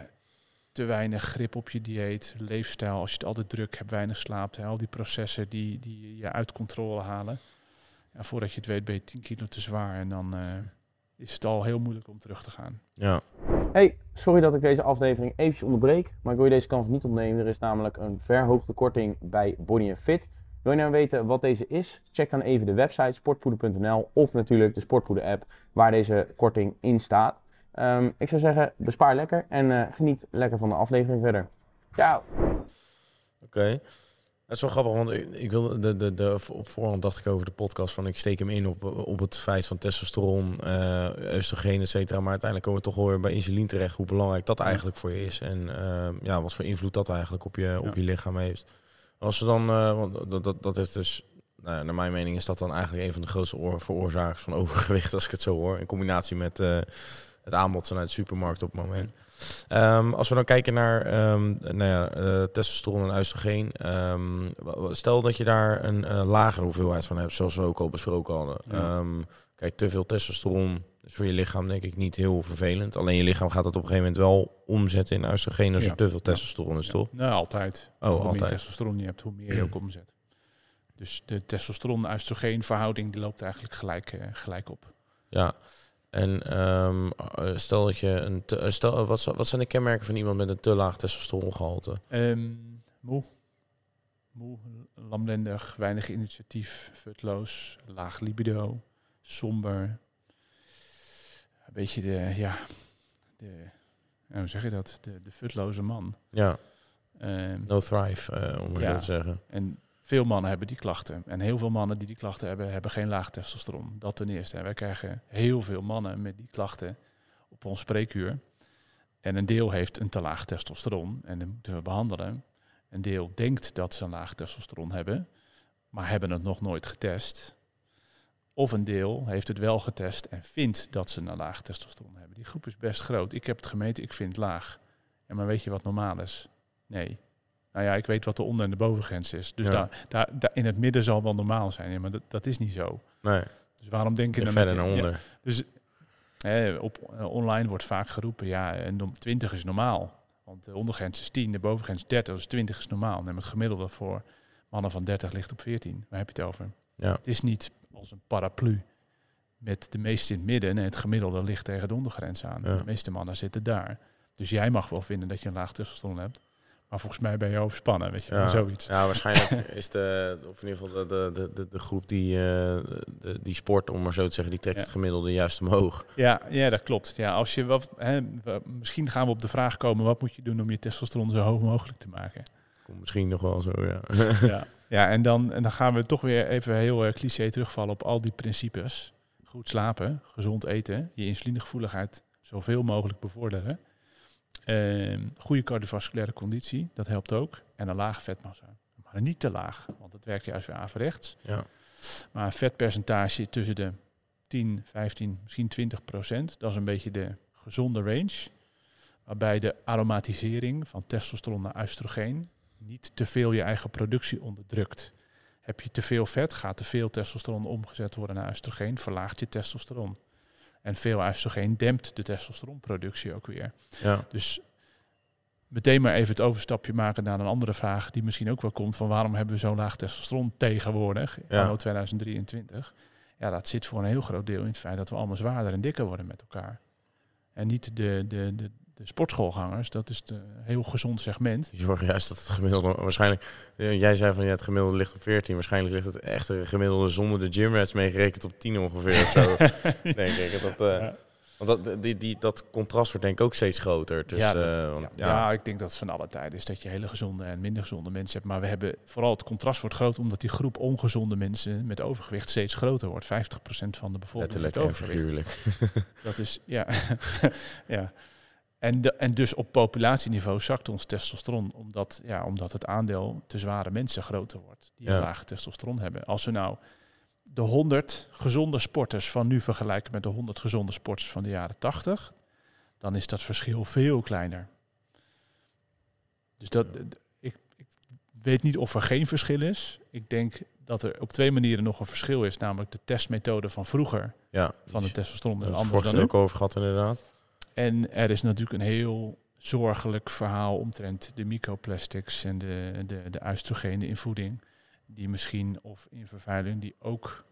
te weinig grip op je dieet, leefstijl, als je het altijd druk hebt, weinig slaapt, al die processen die, die je uit controle halen. Ja, voordat je het weet ben je 10 kilo te zwaar en dan uh, is het al heel moeilijk om terug te gaan. Ja. Hey, sorry dat ik deze aflevering eventjes onderbreek, maar ik wil je deze kans niet ontnemen. Er is namelijk een verhoogde korting bij Body Fit. Wil je nou weten wat deze is? Check dan even de website sportpoeder.nl of natuurlijk de Sportpoeder app waar deze korting in staat. Um, ik zou zeggen, bespaar lekker en uh, geniet lekker van de aflevering verder. Ciao! Oké. Is wel grappig, want ik, ik wil de, de, de, op voorhand dacht ik over de podcast van ik steek hem in op, op het feit van testosteron, uh, oestrogeen, et cetera. Maar uiteindelijk komen we toch wel weer bij insuline terecht, hoe belangrijk dat eigenlijk voor je is. En uh, ja, wat voor invloed dat eigenlijk op je, op je lichaam heeft. Als we dan, uh, want dat, dat, dat is dus, nou, naar mijn mening is dat dan eigenlijk een van de grootste veroorzakers van overgewicht, als ik het zo hoor. In combinatie met het aanbod vanuit de supermarkt op het moment. Um, als we dan kijken naar um, nou ja, uh, testosteron en oestrogeen. Um, stel dat je daar een uh, lagere hoeveelheid van hebt, zoals we ook al besproken hadden. Ja. kijk, te veel testosteron is voor je lichaam denk ik niet heel vervelend. Alleen je lichaam gaat dat op een gegeven moment wel omzetten in oestrogeen als ja. er te veel testosteron is, toch? Nou, altijd. Oh, hoe altijd. meer testosteron je hebt, hoe meer je ook omzet. Dus de testosteron-oestrogeen verhouding die loopt eigenlijk gelijk, uh, gelijk op. Ja, en um, stel dat je een te, eh, stel, wat, wat zijn de kenmerken van iemand met een te laag testosterongehalte? Um, moe. Moe, lamlendig, weinig initiatief, futloos, laag libido, somber. Een beetje de, ja, de, hoe zeg je dat? De, de futloze man. Ja. Um, no thrive, uh, om maar ja, zo te zeggen. En veel mannen hebben die klachten. En heel veel mannen die die klachten hebben, hebben geen laag testosteron. Dat ten eerste. En wij krijgen heel veel mannen met die klachten op ons spreekuur. En een deel heeft een te laag testosteron. En dat moeten we behandelen. Een deel denkt dat ze een laag testosteron hebben, maar hebben het nog nooit getest. Of een deel heeft het wel getest en vindt dat ze een laag testosteron hebben. Die groep is best groot. Ik heb het gemeten, ik vind laag. Ja, maar weet je wat normaal is? Nee. Nou ja, ik weet wat de onder- en de bovengrens is. Dus Ja. daar, daar, daar in het midden zal wel normaal zijn. Ja, maar dat, dat is niet zo. Nee, Dus waarom denk je dan verder naar ja, onder. dus hè, op, eh, online wordt vaak geroepen, ja, en om 20 is normaal. Want de ondergrens is 10, de bovengrens 30, dus 20 is normaal. En het gemiddelde voor mannen van 30 ligt op 14. Waar heb je het over? Ja. Het is niet als een paraplu met de meeste in het midden en het gemiddelde ligt tegen de ondergrens aan. Ja. De meeste mannen zitten daar. Dus jij mag wel vinden dat je een laag testosteron hebt. Maar volgens mij ben je overspannen, weet je Ja, zoiets. ja, waarschijnlijk is de, of in ieder geval de, de, de, de groep die, eh, de, die sport, om maar zo te zeggen, die trekt Ja. het gemiddelde juist omhoog. Ja, ja, dat klopt. Ja, als je wat, hè, misschien gaan we op de vraag komen, wat moet je doen om je testosteron zo hoog mogelijk te maken? Komt misschien nog wel zo, ja. ja, ja en, dan, en dan gaan we toch weer even heel uh, cliché terugvallen op al die principes. Goed slapen, gezond eten, je insulinegevoeligheid zoveel mogelijk bevorderen. Ehm, goede cardiovasculaire conditie, dat helpt ook. En een lage vetmassa. Maar niet te laag, want het werkt juist weer averechts. ja. Maar een vetpercentage tussen de 10, 15, misschien 20 procent, dat is een beetje de gezonde range. Waarbij de aromatisering van testosteron naar oestrogeen niet te veel je eigen productie onderdrukt. Heb je te veel vet, gaat te veel testosteron omgezet worden naar oestrogeen, verlaagt je testosteron. En veel oestrogeen dempt de testosteronproductie ook weer. ja. Dus meteen maar even het overstapje maken naar een andere vraag die misschien ook wel komt van waarom hebben we zo'n laag testosteron tegenwoordig, Ja. anno 2023. Ja, dat zit voor een heel groot deel in het feit dat we allemaal zwaarder en dikker worden met elkaar. En niet de, de, de, de sportschoolgangers, dat is een heel gezond segment. Die zorgen juist dat het gemiddelde, waarschijnlijk, eh, jij zei van ja, het gemiddelde ligt op 14, waarschijnlijk ligt het echte gemiddelde zonder de gymrats meegerekend op 10 ongeveer of zo, denk ik. Dat, eh, Ja. Want dat, die, die, dat contrast wordt denk ik ook steeds groter. Dus, Ja, ja, want, Ja, ja. ik denk dat het van alle tijden is dat je hele gezonde en minder gezonde mensen hebt. Maar we hebben vooral het contrast wordt groot omdat die groep ongezonde mensen met overgewicht steeds groter wordt. 50% van de bevolking letterlijk en figuurlijk. Dat is, ja. ja. En, de, en dus op populatieniveau zakt ons testosteron, omdat, ja, omdat het aandeel te zware mensen groter wordt, die Ja. een lage testosteron hebben. Als we nou de 100 gezonde sporters van nu vergelijken met de 100 gezonde sporters van de jaren 80, dan is dat verschil veel kleiner. Dus dat, ik, ik weet niet of er geen verschil is. Ik denk dat er op twee manieren nog een verschil is, namelijk de testmethode van vroeger Ja, van het testosteron daar is hebben we het anders dan nu. ook over gehad inderdaad. En er is natuurlijk een heel zorgelijk verhaal omtrent de microplastics en de, de, de oestrogenen in voeding. Die misschien, of in vervuiling, die ook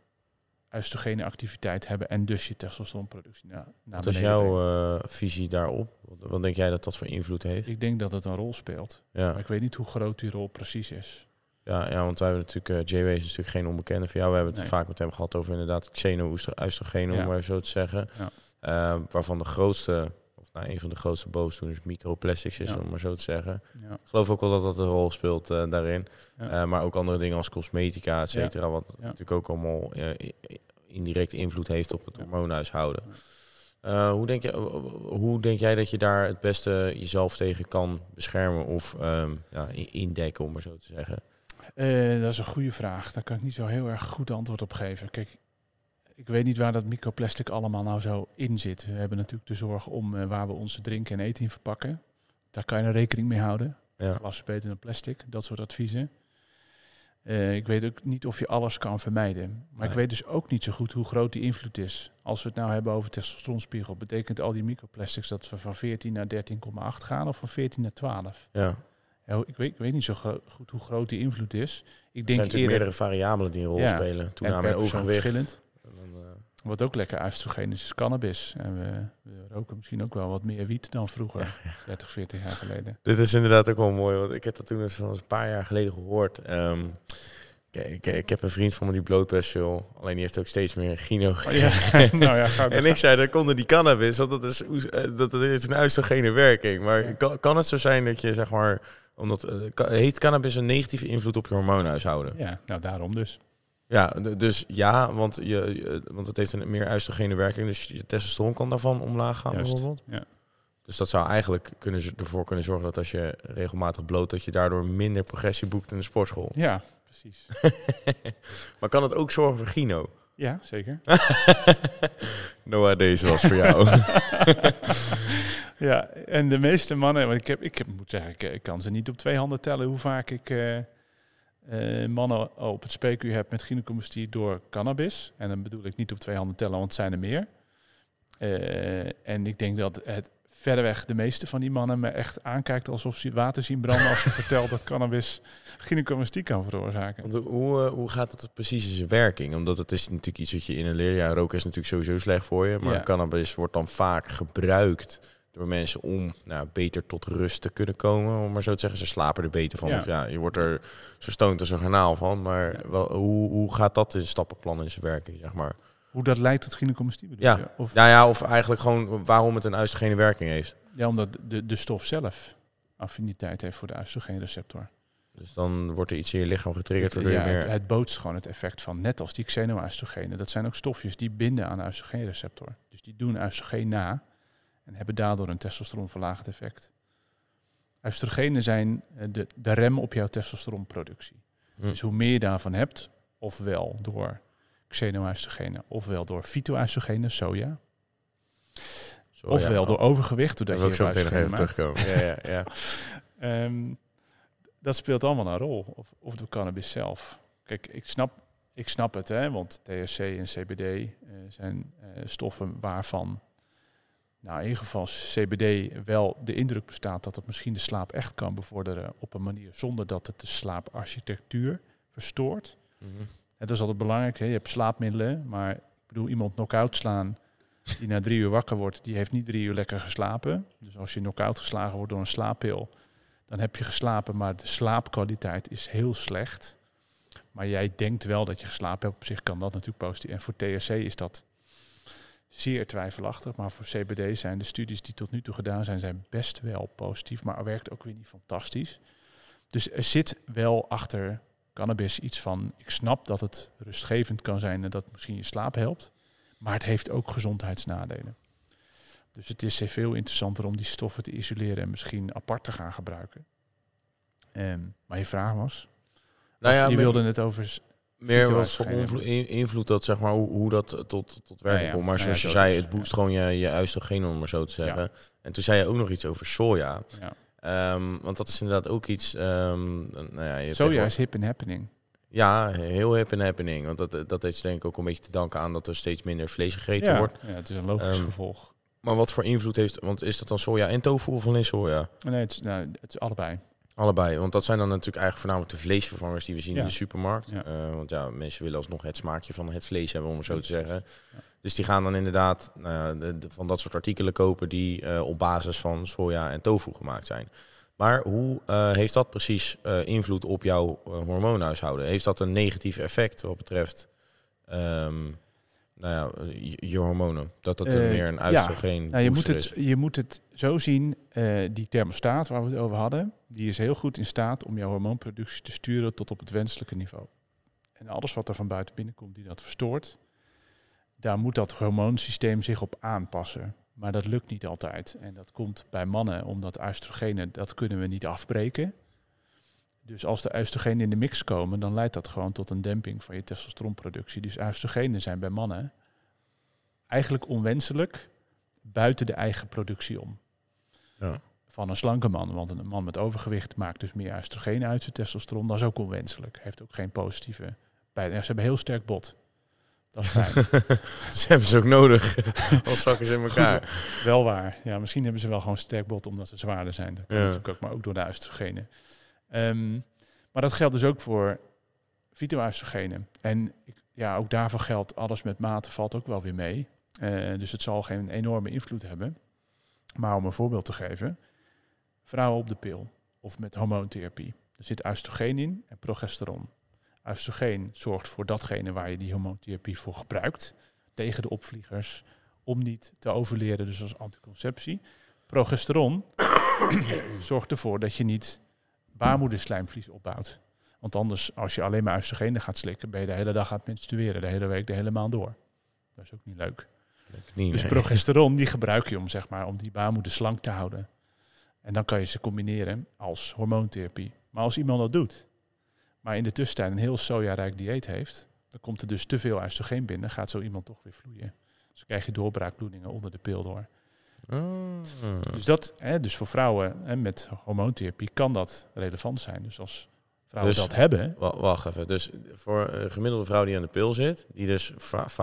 oestrogene activiteit hebben en dus je testosteronproductie naar, naar Wat is jouw eh, visie daarop? Wat, wat denk jij dat dat voor invloed heeft? Ik denk dat het een rol speelt. Ja, Maar ik weet niet hoe groot die rol precies is. ja, ja want wij hebben natuurlijk, uh, JW is natuurlijk geen onbekende voor jou. We hebben het Nee. vaak met hem gehad over inderdaad xeno-oestrogenen, Ja. om maar zo te zeggen. Ja. Eh, waarvan de grootste, of nou, een van de grootste boosdoeners microplastics is, Ja. om maar zo te zeggen. Ja. Ik geloof ook wel dat dat een rol speelt eh, daarin. Ja. Eh, maar ook andere dingen als cosmetica, et cetera. Wat natuurlijk ook allemaal indirect invloed heeft op het hormoonhuishouden. Hoe, denk je, hoe denk jij dat je daar het beste jezelf tegen kan beschermen of ehm, indekken, om maar zo te zeggen? Dat is een goede vraag. Daar kan ik niet zo heel erg goed antwoord op geven. Kijk, ik weet niet waar dat microplastic allemaal nou zo in zit. We hebben natuurlijk de zorg om eh, waar we onze drinken en eten in verpakken. Daar kan je er rekening mee houden. Ja, Glas beter dan plastic, dat soort adviezen. Eh, ik weet ook niet of je alles kan vermijden. Maar ik weet dus ook niet zo goed hoe groot die invloed is. Als we het nou hebben over testosteronspiegel, betekent al die microplastics dat we van 14 naar 13,8 gaan of van 14 naar 12? ja. Ja, ik, weet, ik weet niet zo goed hoe groot die invloed is. Ik Er zijn denk natuurlijk eerder meerdere variabelen die een rol Ja. spelen. en Toename persoon overgewicht. verschillend. Dan, eh, Wat ook lekker oestrogeen is, is cannabis. En we, we roken misschien ook wel wat meer wiet dan vroeger, 30, 40 jaar geleden. Dit is inderdaad ook wel mooi, want ik heb dat toen eens een paar jaar geleden gehoord. Ehm, ik, ik, ik heb een vriend van me die blootbest wil, alleen die heeft ook steeds meer gino. Oh, ja. nou ja, En ik zei, dat konden die cannabis, want dat, is, eh, dat, dat heeft een oestrogene werking. Maar Ja. kan, kan het zo zijn dat je, zeg maar, omdat, eh, heeft cannabis een negatieve invloed op je hormoonhuishouden? Ja, nou daarom dus. Ja, dus ja, want, je, je- want het heeft een meer oestrogene werking, dus je testosteron kan daarvan omlaag gaan Juist. bijvoorbeeld. Ja. Dus dat zou eigenlijk kunnen, ervoor kunnen zorgen dat als je regelmatig bloot, dat je daardoor minder progressie boekt in de sportschool. Ja, precies. maar kan het ook zorgen voor Gino? Ja, zeker. Noah, deze was voor jou. ja, en de meeste mannen, want ik, heb, ik heb, moet zeggen, ik, ik kan ze niet op twee handen tellen hoe vaak ik uh, uh, mannen op het spreekuur heb met gynecomastie door cannabis. En dan bedoel ik niet op twee handen tellen, want het zijn er meer. Uh, en ik denk dat het verreweg de meeste van die mannen me echt aankijkt alsof ze water zien branden als ze vertelt dat cannabis gynecomastie kan veroorzaken. Want hoe, hoe gaat het precies in zijn werking? Omdat het is natuurlijk iets wat je in een leerjaar roken is natuurlijk sowieso slecht voor je. Maar cannabis wordt dan vaak gebruikt door mensen om nou, beter tot rust te kunnen komen. Om maar zo te zeggen, ze slapen er beter van. Ja. Of ja, je wordt er zo stoned als een garnaal van. Maar wel, hoe, hoe gaat dat in stappenplan in zijn werking, zeg maar? Hoe dat leidt tot gynecomastie bedoel ja. je? Of... Ja, ja, of eigenlijk gewoon waarom het een oestrogene werking heeft. Ja, omdat de, de stof zelf affiniteit heeft voor de oestrogeenreceptor. Dus dan wordt er iets in je lichaam getriggerd. Het, ja, meer... het, het bootst gewoon het effect van, net als die xenoestrogenen. Dat zijn ook stofjes die binden aan de oestrogeenreceptor. Dus die doen oestrogeen na en hebben daardoor een testosteronverlagend effect. Oestrogenen zijn eh, de, de rem op jouw testosteronproductie. Hm. Dus hoe meer je daarvan hebt, ofwel door xenoestrogenen, ofwel door fytoestrogenen, soja. soja. Ofwel door overgewicht, doordat je zo meteen even terugkomen. ja, ja, ja. um, dat speelt allemaal een rol. Of, of de cannabis zelf. Kijk, ik snap, ik snap het, hè, want THC en CBD uh, zijn uh, stoffen waarvan, nou in ieder geval CBD wel de indruk bestaat dat het misschien de slaap echt kan bevorderen op een manier zonder dat het de slaaparchitectuur verstoort. Mm -hmm. En dat is altijd belangrijk. Hè. Je hebt slaapmiddelen, maar ik bedoel, iemand knock-out slaan die na drie uur wakker wordt, die heeft niet drie uur lekker geslapen. Dus als je knock-out geslagen wordt door een slaappil, dan heb je geslapen, maar de slaapkwaliteit is heel slecht. Maar jij denkt wel dat je geslapen hebt. Op zich kan dat natuurlijk positief. En voor THC is dat zeer twijfelachtig. Maar voor CBD zijn de studies die tot nu toe gedaan zijn, zijn best wel positief. Maar er werkt ook weer niet fantastisch. Dus er zit wel achter cannabis iets van, ik snap dat het rustgevend kan zijn en dat misschien je slaap helpt. Maar het heeft ook gezondheidsnadelen. Dus het is veel interessanter om die stoffen te isoleren en misschien apart te gaan gebruiken. Um, maar je vraag was? Nou ja, je wilde het over meer wat voor invloed dat, zeg maar, hoe, hoe dat tot, tot werking ja, komt. Maar zoals je zei, het boost gewoon je, je oestrogeen, om maar zo te zeggen. En toen zei je ook nog iets over soja. Um, want dat is inderdaad ook iets... Um, nou ja, je soja is hip and happening. Ja, heel hip and happening. Want dat, dat is denk ik ook een beetje te danken aan dat er steeds minder vlees gegeten wordt. Ja, het is een logisch gevolg. Maar wat voor invloed heeft, want is dat dan soja en tofu of alleen soja? Nee, het is, nou, het is allebei. Allebei, want dat zijn dan natuurlijk eigenlijk voornamelijk de vleesvervangers die we zien in de supermarkt. Ja. Uh, want ja, mensen willen alsnog het smaakje van het vlees hebben, om het zo te zeggen. Ja. Dus die gaan dan inderdaad nou ja, de, de, van dat soort artikelen kopen die uh, op basis van soja en tofu gemaakt zijn. Maar hoe uh, heeft dat precies invloed op jouw hormoonhuishouden? Heeft dat een negatief effect wat betreft um, nou ja, je, hormonen. Dat dat uh, meer een oestrogeen ja. nou, je moet het, is. Je moet het zo zien, uh, die thermostaat waar we het over hadden, die is heel goed in staat om jouw hormoonproductie te sturen tot op het wenselijke niveau. En alles wat er van buiten binnenkomt die dat verstoort, daar moet dat hormoonsysteem zich op aanpassen. Maar dat lukt niet altijd. En dat komt bij mannen omdat oestrogenen, dat kunnen we niet afbreken. Dus als de oestrogenen in de mix komen, dan leidt dat gewoon tot een demping van je testosteronproductie. Dus oestrogenen zijn bij mannen eigenlijk onwenselijk buiten de eigen productie om. Ja. Van een slanke man. Want een man met overgewicht maakt dus meer oestrogenen uit zijn testosteron. Dat is ook onwenselijk. Heeft ook geen positieve bij. Ze hebben heel sterk bot. Dat is fijn. ze hebben ze ook nodig. Als zakken ze in elkaar. Goed, wel waar. Ja, misschien hebben ze wel gewoon sterk bot omdat ze zwaarder zijn. Dat ja. natuurlijk ook, maar ook door de oestrogenen. Um, maar dat geldt dus ook voor fytoestrogenen. En ja, ook daarvoor geldt alles met mate valt ook wel weer mee. Uh, dus het zal geen enorme invloed hebben. Maar om een voorbeeld te geven, vrouwen op de pil of met hormoontherapie. Er zit oestrogeen in en progesteron. Oestrogeen zorgt voor datgene waar je die hormoontherapie voor gebruikt. Tegen de opvliegers, om niet te overleren, dus als anticonceptie. Progesteron zorgt ervoor dat je niet baarmoederslijmvlies opbouwt. Want anders, als je alleen maar oestrogenen gaat slikken, ben je de hele dag aan het menstrueren, de hele week, de hele maand door. Dat is ook niet leuk. Knie, Dus nee. progesteron die gebruik je om, zeg maar, om die baarmoeder slank te houden. En dan kan je ze combineren als hormoontherapie. Maar als iemand dat doet, maar in de tussentijd een heel sojarijk dieet heeft, dan komt er dus te veel oestrogeen binnen, gaat zo iemand toch weer vloeien. Dus dan krijg je doorbraakbloedingen onder de pil door. Ah. Dus, dat, hè, dus voor vrouwen hè, met hormoontherapie kan dat relevant zijn. Dus als vrouwen Dus- dat hebben, Wa- Wacht even. Dus voor een gemiddelde vrouw die aan de pil zit, die dus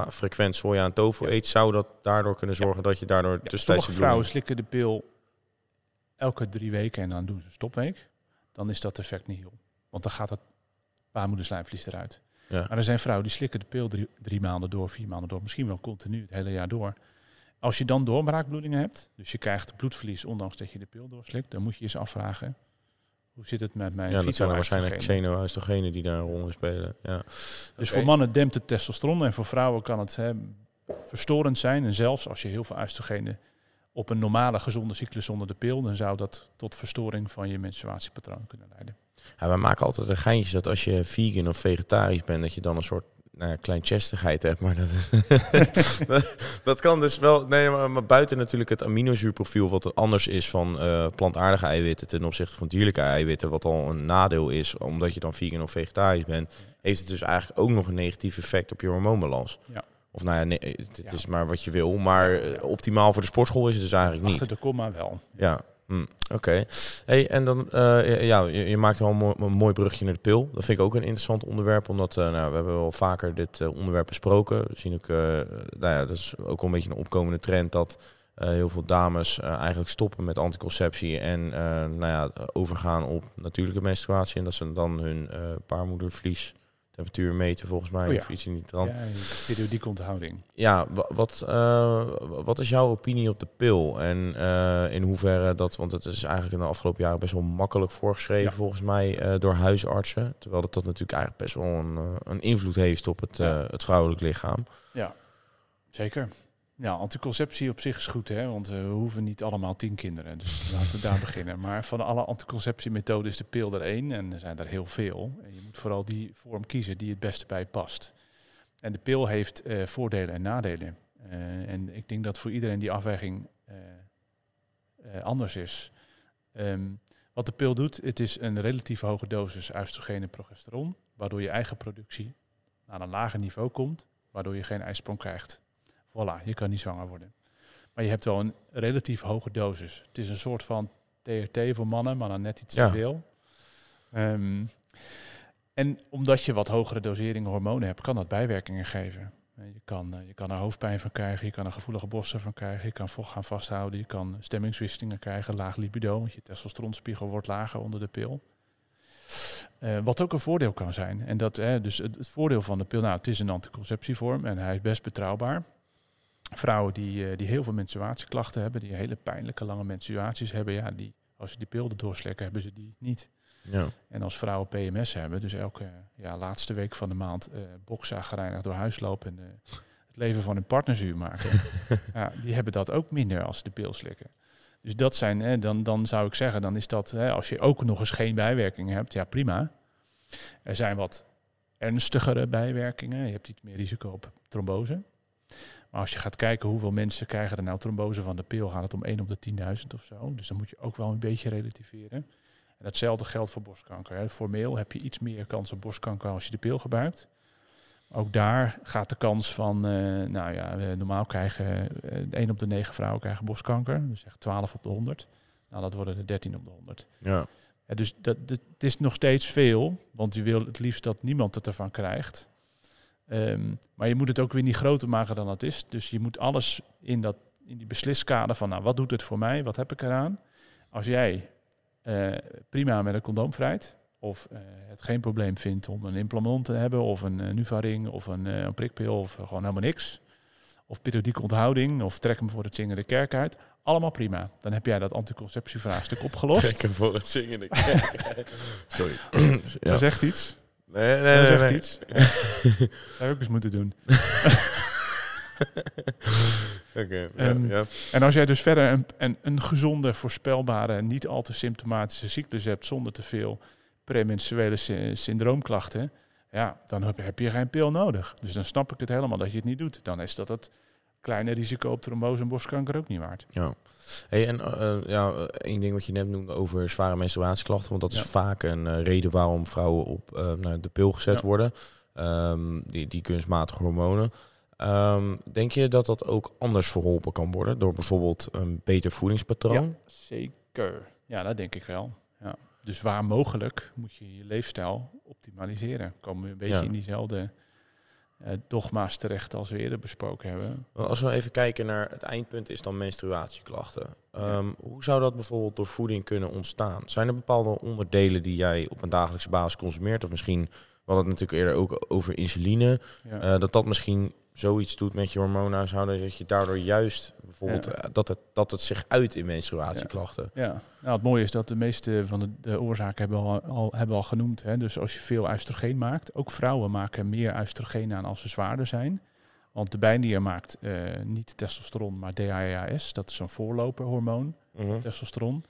frequent soja en tofu Ja. eet, zou dat daardoor kunnen zorgen dat je daardoor ja, sommige vrouwen slikken de pil elke drie weken en dan doen ze een stopweek. Dan is dat effect niet heel. Want dan gaat het baarmoederslijmvlies eruit. Ja. Maar er zijn vrouwen die slikken de pil drie, drie maanden door, vier maanden door, misschien wel continu het hele jaar door. Als je dan doorbraakbloedingen hebt, dus je krijgt bloedverlies ondanks dat je de pil doorslikt, dan moet je eens afvragen, hoe zit het met mijn Ja, dat zijn waarschijnlijk xenoöstrogenen die daar een rol in spelen. Ja. Dus voor mannen dempt het testosteron en voor vrouwen kan het hè, verstorend zijn. En zelfs als je heel veel oestrogenen op een normale gezonde cyclus zonder de pil, dan zou dat tot verstoring van je menstruatiepatroon kunnen leiden. Ja, wij maken altijd een geintje dat als je vegan of vegetarisch bent, dat je dan een soort nou ja, kleinchestigheid hebt. Maar dat, is- dat kan dus wel. Nee, maar, maar buiten natuurlijk het aminozuurprofiel, wat anders is van eh, plantaardige eiwitten ten opzichte van dierlijke eiwitten, wat al een nadeel is, omdat je dan vegan of vegetarisch bent, heeft het dus eigenlijk ook nog een negatief effect op je hormoonbalans. Ja. Of nou ja, nee, het, het Ja. is maar wat je wil. Maar eh, optimaal voor de sportschool is het dus eigenlijk niet. Achter de komma wel. Ja, hm, oké. Hey, en dan, eh, ja, je, je maakt wel een mooi, brugje naar de pil. Dat vind ik ook een interessant onderwerp, omdat eh, nou, we hebben wel vaker dit eh, onderwerp besproken. We zien ook, nou ja, dat is ook wel een beetje een opkomende trend dat heel veel dames eigenlijk stoppen met anticonceptie en nou ja, overgaan op natuurlijke menstruatie. En dat ze dan hun baarmoedervlies temperatuur meten volgens mij, Oh ja. of iets in die trant. Ja, periodieke onthouding. Ja, wa- wat, eh, wat is jouw opinie op de pil? En eh, in hoeverre dat, want het is eigenlijk in de afgelopen jaren best wel makkelijk voorgeschreven Ja. volgens mij eh, door huisartsen. Terwijl dat, dat natuurlijk eigenlijk best wel een, een invloed heeft op het, Ja. het vrouwelijk lichaam. Zeker. Ja, anticonceptie op zich is goed, hè? want eh, we hoeven niet allemaal tien kinderen. Dus laten we daar beginnen. Maar van alle anticonceptiemethoden is de pil er één en er zijn er heel veel. En je moet vooral die vorm kiezen die het beste bij past. En de pil heeft eh, voordelen en nadelen. Eh, en ik denk dat voor iedereen die afweging anders is. Ehm, wat de pil doet, het is een relatief hoge dosis oestrogeen en progesteron, waardoor je eigen productie naar een lager niveau komt, waardoor je geen ijsprong krijgt. Voilà, je kan niet zwanger worden. Maar je hebt wel een relatief hoge dosis. Het is een soort van TRT voor mannen, maar dan net iets Ja. te veel. Ehm, en omdat je wat hogere doseringen hormonen hebt, kan dat bijwerkingen geven. Eh, Je kan, eh, je kan er hoofdpijn van krijgen, je kan er gevoelige borsten van krijgen, je kan vocht gaan vasthouden, je kan stemmingswisselingen krijgen, laag libido, want je testosteronspiegel wordt lager onder de pil. Eh, wat ook een voordeel kan zijn. En dat, eh, dus het, het voordeel van de pil, nou, het is een anticonceptievorm en hij is best betrouwbaar. Vrouwen die, eh, die heel veel menstruatieklachten hebben, die hele pijnlijke lange menstruaties hebben, ja, die, als ze die pil erdoor slikken, hebben ze die niet. Ja. En als vrouwen PMS hebben, dus elke ja, laatste week van de maand bokzagrijnig door huis lopen en eh, het leven van hun partner zuur maken, ja, die hebben dat ook minder als ze de pil slikken. Dus dat zijn, hè, dan, dan zou ik zeggen, dan is dat, hè, als je ook nog eens geen bijwerkingen hebt, ja prima. Er zijn wat ernstigere bijwerkingen. Je hebt iets meer risico op trombose. Maar als je gaat kijken hoeveel mensen krijgen er nou trombose van de pil, gaat het om 1 op de 10.000 of zo. Dus dan moet je ook wel een beetje relativeren. En hetzelfde geldt voor borstkanker. Hè. Formeel heb je iets meer kans op borstkanker als je de pil gebruikt. Ook daar gaat de kans van, eh, nou ja, normaal krijgen eh 1 op de 9 vrouwen krijgen borstkanker. Dus echt 12 op de 100. Nou, dat worden er 13 op de 100. Ja. Ja, dus dat, dat, het is nog steeds veel, want je wil het liefst dat niemand het ervan krijgt. Ehm, maar je moet het ook weer niet groter maken dan het is. Dus je moet alles in, dat, in die besliskader van, nou, wat doet het voor mij? Wat heb ik eraan? Als jij eh, prima met een condoom vrijt, of eh, het geen probleem vindt om een implantat te hebben, of een uh, Nuvaring, of een, uh, een prikpil, of gewoon helemaal niks. Of periodieke onthouding, of trek hem voor het zingen de kerk uit. Allemaal prima. Dan heb jij dat anticonceptievraagstuk opgelost. Trekken voor het zingen de Sorry. ja. Dat zegt iets. Nee, nee, dat nee. iets. Ja. Dat zou ik ook eens moeten doen. Oké, okay, um, ja, ja. En als jij dus verder een, een, een gezonde, voorspelbare, niet al te symptomatische cyclus hebt zonder te veel premenstruele sy syndroomklachten, ja, dan heb, heb, je geen pil nodig. Dus dan snap ik het helemaal dat je het niet doet. Dan is dat het kleine risico op trombose en borstkanker ook niet waard. Ja. Hey, en uh, ja, één ding wat je net noemde over zware menstruatieklachten, want dat is vaak een reden waarom vrouwen op nou, de pil gezet worden. Um, die, die kunstmatige hormonen. Um, denk je dat dat ook anders verholpen kan worden door bijvoorbeeld een beter voedingspatroon? Ja, zeker. Ja, dat denk ik wel. Ja. Dus waar mogelijk moet je je leefstijl optimaliseren. Komen we een beetje in diezelfde uh, dogma's terecht als we eerder besproken hebben. Als we even kijken naar het eindpunt is dan menstruatieklachten. Um, Hoe zou dat bijvoorbeeld door voeding kunnen ontstaan? Zijn er bepaalde onderdelen die jij op een dagelijkse basis consumeert? Of misschien, we hadden het natuurlijk eerder ook over insuline. Ja. Uh, dat dat misschien zoiets doet met je hormoonhuishouden, dat je daardoor juist bijvoorbeeld eh, dat, het, dat het zich uit in menstruatieklachten. Ja, ja. Nou, het mooie is dat de meeste van de, de oorzaken hebben al, al, hebben al genoemd. Hè. Dus als je veel oestrogeen maakt, ook vrouwen maken meer oestrogeen aan als ze zwaarder zijn. Want de bijnier maakt uh, niet testosteron, maar DHEAS. Dat is een voorloperhormoon, mm testosteron.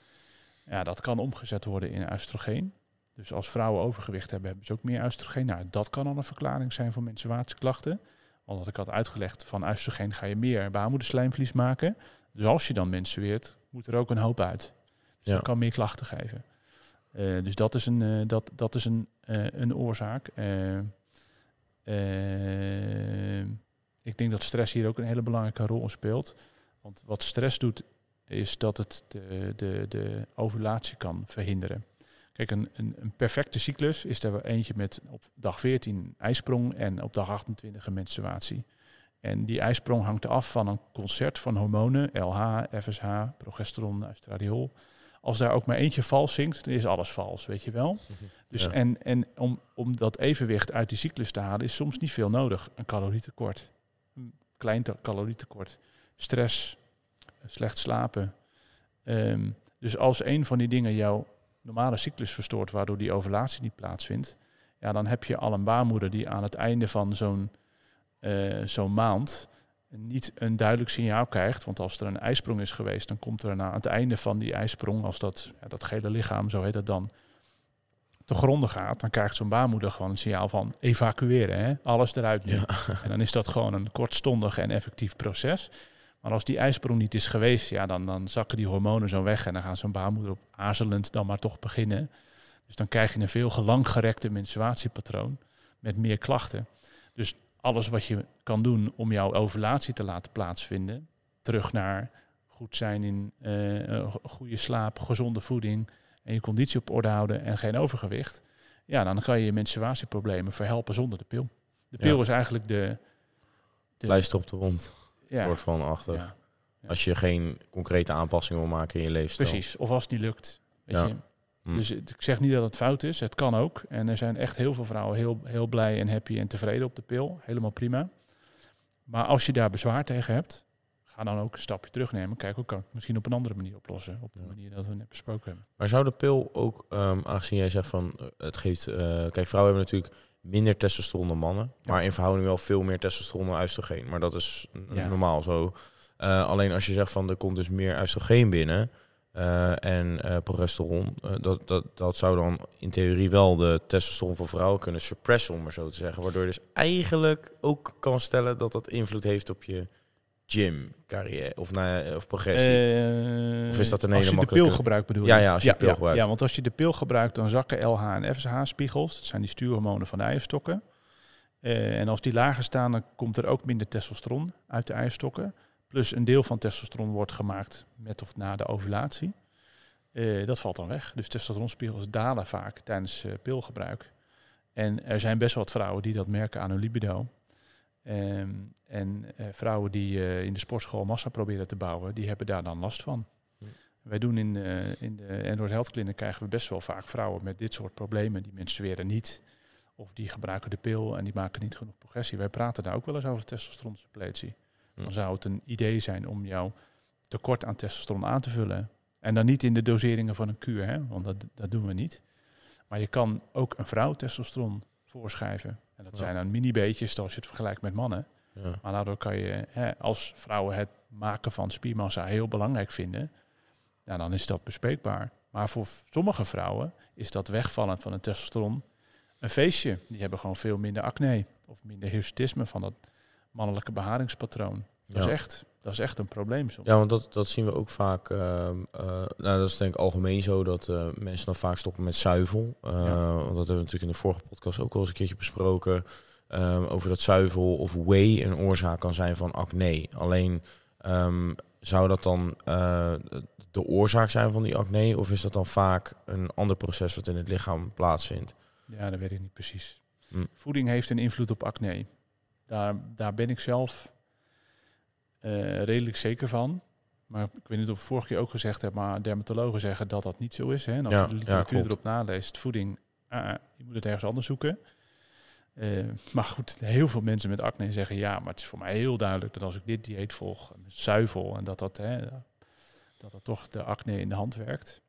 Ja, dat kan omgezet worden in oestrogeen. Dus als vrouwen overgewicht hebben, hebben ze ook meer oestrogeen. Nou, dat kan al een verklaring zijn voor menstruatieklachten. Want ik had uitgelegd, van oestrogeen ga je meer baarmoederslijmvlies maken. Dus als je dan menstrueert, moet er ook een hoop uit. Dus ja. dat kan meer klachten geven. Uh, dus dat is een, uh, dat, dat is een, uh, een oorzaak. ik denk dat stress hier ook een hele belangrijke rol speelt. Want wat stress doet, is dat het de, de, de ovulatie kan verhinderen. Kijk, een, een, een, perfecte cyclus is er eentje met op dag 14 ijsprong en op dag 28 een menstruatie. En die ijsprong hangt af van een concert van hormonen, LH, FSH, progesteron, estradiol. Als daar ook maar eentje vals zingt, dan is alles vals, weet je wel. Mhm. Dus en, en om, om dat evenwicht uit die cyclus te halen, is soms niet veel nodig. Een calorietekort, een klein calorietekort, stress, slecht slapen. Um, dus als een van die dingen jou normale cyclus verstoort, waardoor die ovulatie niet plaatsvindt, ja, dan heb je al een baarmoeder die aan het einde van zo'n uh, zo'n maand niet een duidelijk signaal krijgt. Want als er een ijsprong is geweest, dan komt er aan het einde van die ijsprong, als dat, ja, dat gele lichaam, zo heet dat dan, te gronden gaat, dan krijgt zo'n baarmoeder gewoon een signaal van evacueren. Hè? Alles eruit nu. En dan is dat gewoon een kortstondig en effectief proces. Maar als die ijsprong niet is geweest, ja, dan, dan zakken die hormonen zo weg en dan gaan zo'n baarmoeder op aarzelend dan maar toch beginnen. Dus dan krijg je een veel gelanggerekte menstruatiepatroon met meer klachten. Dus alles wat je kan doen om jouw ovulatie te laten plaatsvinden, terug naar goed zijn in uh, goede slaap, gezonde voeding en je conditie op orde houden en geen overgewicht, ja, dan kan je je menstruatieproblemen verhelpen zonder de pil. De pil is eigenlijk de, de... Op de wond ja. wordt van achter. Als je geen concrete aanpassingen wil maken in je leefstijl. Precies, of als het niet lukt. Weet je? Hm. Dus ik zeg niet dat het fout is, het kan ook. En er zijn echt heel veel vrouwen heel, heel blij en happy en tevreden op de pil. Helemaal prima. Maar als je daar bezwaar tegen hebt, ga dan ook een stapje terugnemen. Kijk, hoe kan ik misschien op een andere manier oplossen. Op de manier dat we net besproken hebben. Maar zou de pil ook, um, aangezien jij zegt van eh, het geeft. Uh, kijk, vrouwen hebben natuurlijk minder testosteron dan mannen. Maar in verhouding wel veel meer testosteron dan oestrogeen. Maar dat is normaal zo. Uh, alleen als je zegt van er komt dus meer oestrogeen binnen uh, en uh, progesteron, dat, dat, dat zou dan in theorie wel de testosteron van vrouwen kunnen suppressen, om maar zo te zeggen. Waardoor je dus eigenlijk ook kan stellen dat dat invloed heeft op je gym carrière of, naar, of progressie? Uh, of is dat een hele Als je de pil gebruikt bedoel je? Ja, ja, als je ja, pil gebruikt. Ja, want als je de pil gebruikt, dan zakken LH en FSH-spiegels. Dat zijn die stuurhormonen van de eierstokken. Uh, en als die lager staan, dan komt er ook minder testosteron uit de eierstokken. Plus een deel van testosteron wordt gemaakt met of na de ovulatie. Uh, dat valt dan weg. Dus testosteronspiegels dalen vaak tijdens pilgebruik. En er zijn best wat vrouwen die dat merken aan hun libido. Um, en uh, vrouwen die uh, in de sportschool massa proberen te bouwen, die hebben daar dan last van. Ja. Wij doen in, uh, in de Android Health Clinic krijgen we best wel vaak vrouwen met dit soort problemen. Die menstrueren niet. Of die gebruiken de pil en die maken niet genoeg progressie. Wij praten daar ook wel eens over testosteronsuppletie. Ja. Dan zou het een idee zijn om jouw tekort aan testosteron aan te vullen. En dan niet in de doseringen van een kuur, hè? want dat, dat doen we niet. Maar je kan ook een vrouw testosteron voorschrijven. En dat zijn dan mini-beetjes als je het vergelijkt met mannen. Ja. Maar daardoor kan je, hè, als vrouwen het maken van spiermassa heel belangrijk vinden, ja, dan is dat bespreekbaar. Maar voor sommige vrouwen is dat wegvallen van het testosteron een feestje. Die hebben gewoon veel minder acne of minder hirsutisme van dat mannelijke beharingspatroon. Dat, is, echt, dat is echt een probleem soms. Ja, want dat, dat zien we ook vaak. Uh, nou, dat is denk ik algemeen zo dat mensen dan vaak stoppen met zuivel. Want dat hebben we natuurlijk in de vorige podcast ook al eens een keertje besproken. Ehm, over dat zuivel of whey een oorzaak kan zijn van acne. Alleen um, zou dat dan de oorzaak zijn van die acne? Of is dat dan vaak een ander proces wat in het lichaam plaatsvindt? Ja, dat weet ik niet precies. Hm. Voeding heeft een invloed op acne. Daar, daar ben ik zelf uh, redelijk zeker van. Maar ik weet niet of ik vorige keer ook gezegd heb, maar dermatologen zeggen dat dat niet zo is. Hè? En als je de literatuur erop naleest, voeding, uh, je moet het ergens anders zoeken. Uh, maar goed, heel veel mensen met acne zeggen ja, maar het is voor mij heel duidelijk dat als ik dit dieet volg, zuivel en dat dat, hè, dat dat toch de acne in de hand werkt.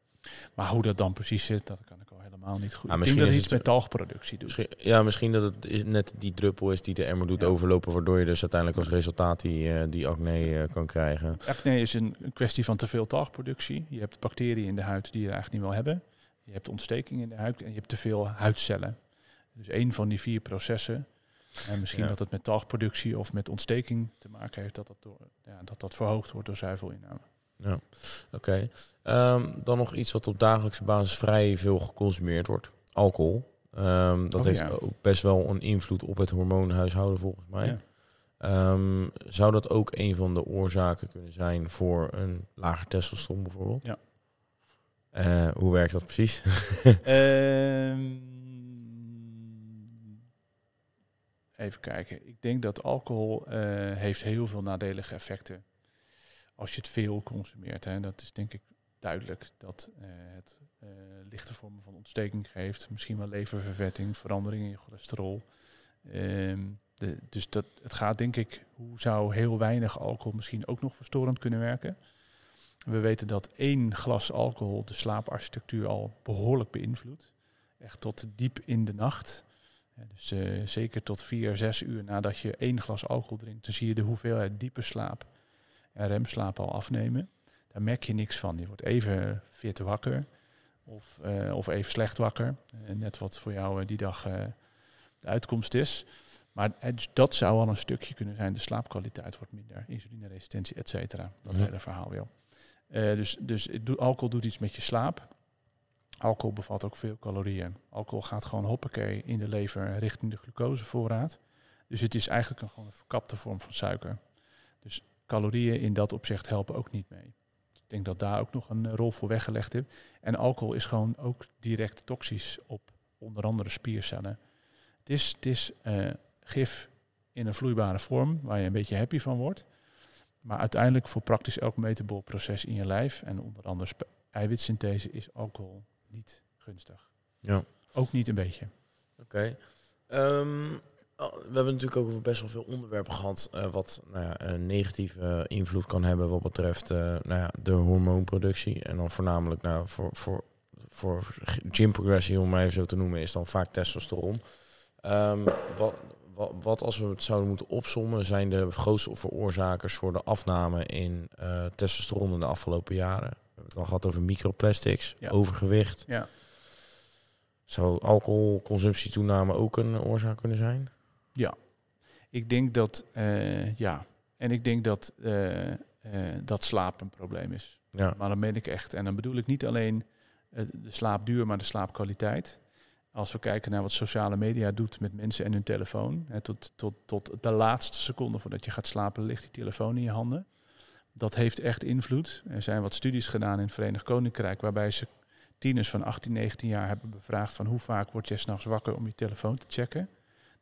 Maar hoe dat dan precies zit, dat kan ik al helemaal niet goed. Ja, misschien dat het iets met talgproductie doet. Misschien, ja, misschien dat het net die druppel is die de emmer doet overlopen, waardoor je dus uiteindelijk als resultaat die, uh, die acne uh, kan krijgen. Acne is een, een, kwestie van te veel talgproductie. Je hebt bacteriën in de huid die je eigenlijk niet wil hebben. Je hebt ontsteking in de huid en je hebt te veel huidcellen. Dus één van die vier processen. En misschien dat het met talgproductie of met ontsteking te maken heeft, dat dat, door, ja, dat, dat verhoogd wordt door zuivelinname. Ja, oké. Ehm, dan nog iets wat op dagelijkse basis vrij veel geconsumeerd wordt. Alcohol. Ehm, dat oh, heeft ook best wel een invloed op het hormoonhuishouden volgens mij. Ehm, zou dat ook een van de oorzaken kunnen zijn voor een lager testosteron bijvoorbeeld? Ja. Uh, hoe werkt dat precies? even kijken. Ik denk dat alcohol uh, heeft heel veel nadelige effecten als je het veel consumeert. Hè, dat is denk ik duidelijk dat uh, het uh, lichte vormen van ontsteking geeft. Misschien wel leververvetting, verandering in je cholesterol. De, dus dat, het gaat denk ik, hoe zou heel weinig alcohol misschien ook nog verstorend kunnen werken? We weten dat één glas alcohol de slaaparchitectuur al behoorlijk beïnvloedt. Echt tot diep in de nacht. dus uh, zeker tot vier, zes uur nadat je één glas alcohol drinkt, dan zie je de hoeveelheid diepe slaap en remslaap al afnemen. Daar merk je niks van. Je wordt even fit wakker of, uh, of even slecht wakker. Uh, net wat voor jou uh, die dag de uitkomst is. Maar dus dat zou al een stukje kunnen zijn. De slaapkwaliteit wordt minder, insulineresistentie, et cetera. Dat hele verhaal wel. dus dus alcohol doet iets met je slaap. Alcohol bevat ook veel calorieën. Alcohol gaat gewoon hoppakee in de lever richting de glucosevoorraad. Dus het is eigenlijk een, gewoon een verkapte vorm van suiker. Dus calorieën in dat opzicht helpen ook niet mee. Ik denk dat daar ook nog een rol voor weggelegd is. En alcohol is gewoon ook direct toxisch op onder andere spiercellen. Het is, het is uh, gif in een vloeibare vorm waar je een beetje happy van wordt. Maar uiteindelijk voor praktisch elk metabol proces in je lijf en onder andere eiwitsynthese is alcohol niet gunstig. Ja. Ook niet een beetje. Oké. Ehm, we hebben natuurlijk ook over best wel veel onderwerpen gehad uh, wat nou ja, een negatieve invloed kan hebben wat betreft uh, nou ja, de hormoonproductie. En dan voornamelijk nou, voor, voor, voor gymprogressie, om maar even zo te noemen, is dan vaak testosteron. Um, wat, wat, wat, als we het zouden moeten opsommen, zijn de grootste veroorzakers voor de afname in uh, testosteron in de afgelopen jaren? We hebben het al gehad over microplastics, ja. overgewicht. Ja. Zou alcoholconsumptietoename ook een oorzaak kunnen zijn? Ja, ik denk dat, uh, ja, en ik denk dat, uh, uh, dat slaap een probleem is. Ja. Maar dan meen ik echt. En dan bedoel ik niet alleen de slaapduur, maar de slaapkwaliteit. Als we kijken naar wat sociale media doet met mensen en hun telefoon. Hè, tot, tot, tot de laatste seconde voordat je gaat slapen ligt die telefoon in je handen. Dat heeft echt invloed. Er zijn wat studies gedaan in het Verenigd Koninkrijk waarbij ze tieners van 18, 19 jaar hebben bevraagd van hoe vaak word je s'nachts wakker om je telefoon te checken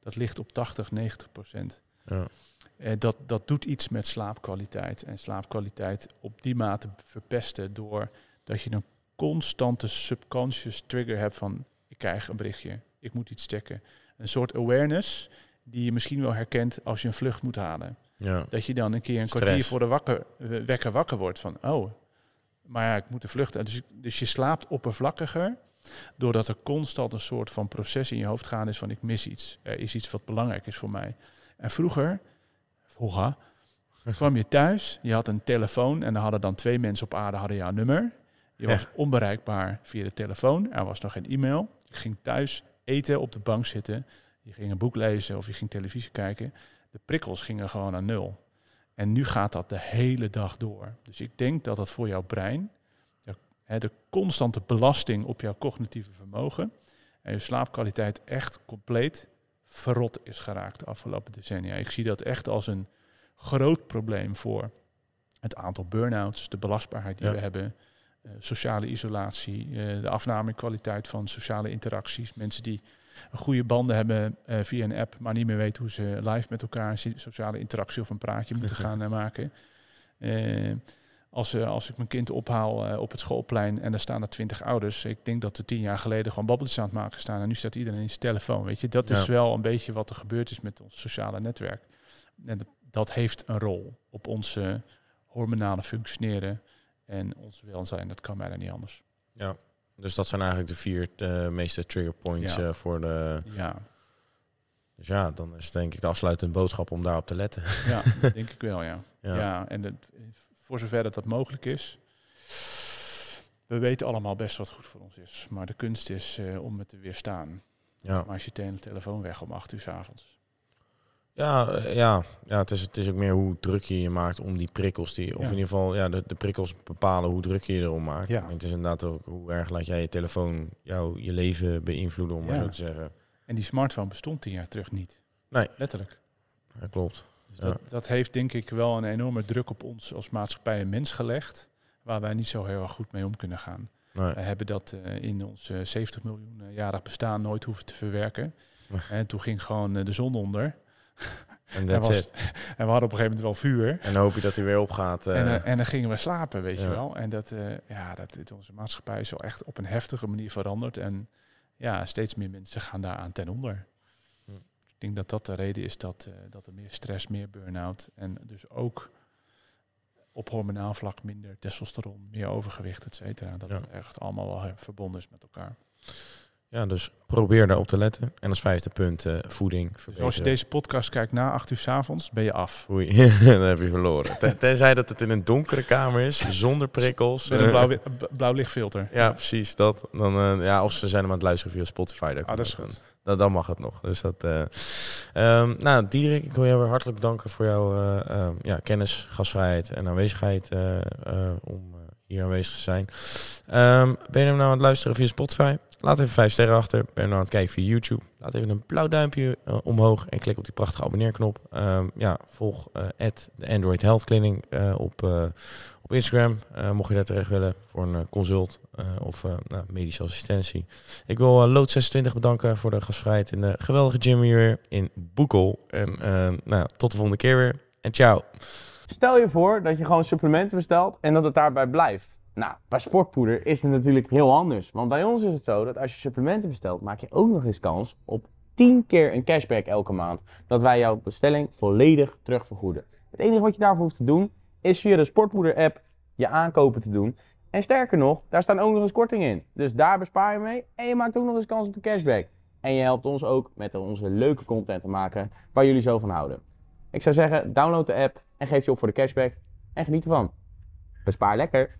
dat ligt op 80, 90 procent. Ja. Uh, dat, dat doet iets met slaapkwaliteit. En slaapkwaliteit op die mate verpesten door dat je een constante subconscious trigger hebt van ik krijg een berichtje, ik moet iets checken. Een soort awareness die je misschien wel herkent als je een vlucht moet halen. Ja. Dat je dan een keer een kwartier voor de wakker, wekker wakker wordt van oh, maar ja, ik moet de vlucht. Dus, dus je slaapt oppervlakkiger Doordat er constant een soort van proces in je hoofd gaan is van ik mis iets. Er is iets wat belangrijk is voor mij. En vroeger, vroeger, kwam je thuis, je had een telefoon en er hadden dan twee mensen op aarde hadden jouw nummer. Je was onbereikbaar via de telefoon, er was nog geen e-mail. Je ging thuis eten, op de bank zitten, je ging een boek lezen of je ging televisie kijken. De prikkels gingen gewoon naar nul. En nu gaat dat de hele dag door. Dus ik denk dat dat voor jouw brein, de constante belasting op jouw cognitieve vermogen en je slaapkwaliteit echt compleet verrot is geraakt de afgelopen decennia. Ik zie dat echt als een groot probleem voor het aantal burn-outs, de belastbaarheid die we hebben, uh, sociale isolatie, uh, de afnamekwaliteit van sociale interacties, mensen die goede banden hebben uh, via een app, maar niet meer weten hoe ze live met elkaar sociale interactie of een praatje moeten gaan maken. Als, als ik mijn kind ophaal op het schoolplein en er staan er twintig ouders, ik denk dat er tien jaar geleden gewoon babbeltjes aan het maken staan en nu staat iedereen in zijn telefoon. Weet je, dat is wel een beetje wat er gebeurd is met ons sociale netwerk. En dat heeft een rol op onze hormonale functioneren en ons welzijn. Dat kan bijna niet anders. Ja, dus dat zijn eigenlijk de vier de meeste trigger points ja. uh, voor de. Ja. Dus ja, dan is denk ik de afsluitende boodschap om daarop te letten. Ja, denk ik wel, ja. Ja, ja en het, voor zover dat dat mogelijk is. We weten allemaal best wat goed voor ons is. Maar de kunst is uh, om het te weerstaan. Ja. Maar als je tegen de telefoon weg om acht uur s avonds. Ja, eh, ja, ja het, is, het is ook meer hoe druk je je maakt om die prikkels. Die, of in ieder geval ja, de, de prikkels bepalen hoe druk je je erom maakt. Ja. het is inderdaad ook hoe erg laat jij je telefoon jou, je leven beïnvloeden, om maar zo te zeggen. En die smartphone bestond tien jaar terug niet. Nee. Letterlijk. Dat klopt. Dat, dat heeft denk ik wel een enorme druk op ons als maatschappij en mens gelegd. Waar wij niet zo heel erg goed mee om kunnen gaan. Nee. We hebben dat uh, in ons uh, 70 miljoen jarig bestaan nooit hoeven te verwerken. en toen ging gewoon de zon onder. En, en, was, en we hadden op een gegeven moment wel vuur. En dan hoop je dat hij weer opgaat. Uh, en, uh, en dan gingen we slapen, weet je wel. En dat, uh, ja, dat onze maatschappij is wel echt op een heftige manier veranderd. En ja, steeds meer mensen gaan daaraan ten onder. Ik denk dat dat de reden is dat, dat er meer stress, meer burn-out. En dus ook op hormonaal vlak minder testosteron, meer overgewicht, et cetera. Dat ja. het echt allemaal wel verbonden is met elkaar. Ja, dus probeer daarop te letten. En als vijfde punt, uh, voeding. Dus als je deze podcast kijkt na acht uur s avonds, ben je af. Oei, dan heb je verloren. Ten, tenzij dat het in een donkere kamer is, zonder prikkels. Met een blauw, blauw lichtfilter. Ja, precies. Dat. Dan, uh, ja, of ze zijn hem aan het luisteren via Spotify. Dat, ah, dat is goed. Dan, mag het nog. Dus dat, uh, um, nou, Diederik, ik wil jou weer hartelijk bedanken voor jouw uh, ja, kennis, gastvrijheid en aanwezigheid om hier aanwezig te zijn. Um, ben je nou aan het luisteren via Spotify? Laat even vijf sterren achter. Ben nou aan het kijken via YouTube? Laat even een blauw duimpje uh, omhoog en klik op die prachtige abonneerknop. Um, ja, volg uh, de Android Health Clinic uh, op, op Instagram. mocht je daar terecht willen voor een consult of nou, medische assistentie. Ik wil Lood26 bedanken voor de gastvrijheid in de geweldige gym hier in Boekel. En nou, tot de volgende keer weer. En ciao. Stel je voor dat je gewoon supplementen bestelt en dat het daarbij blijft. Nou, bij sportpoeder is het natuurlijk heel anders. Want bij ons is het zo dat als je supplementen bestelt, maak je ook nog eens kans op 10 keer een cashback elke maand. Dat wij jouw bestelling volledig terugvergoeden. Het enige wat je daarvoor hoeft te doen, is via de Sportpoeder app je aankopen te doen. En sterker nog, daar staan ook nog eens kortingen in. Dus daar bespaar je mee en je maakt ook nog eens kans op de cashback. En je helpt ons ook met onze leuke content te maken waar jullie zo van houden. Ik zou zeggen, download de app en geef je op voor de cashback en geniet ervan. Bespaar lekker!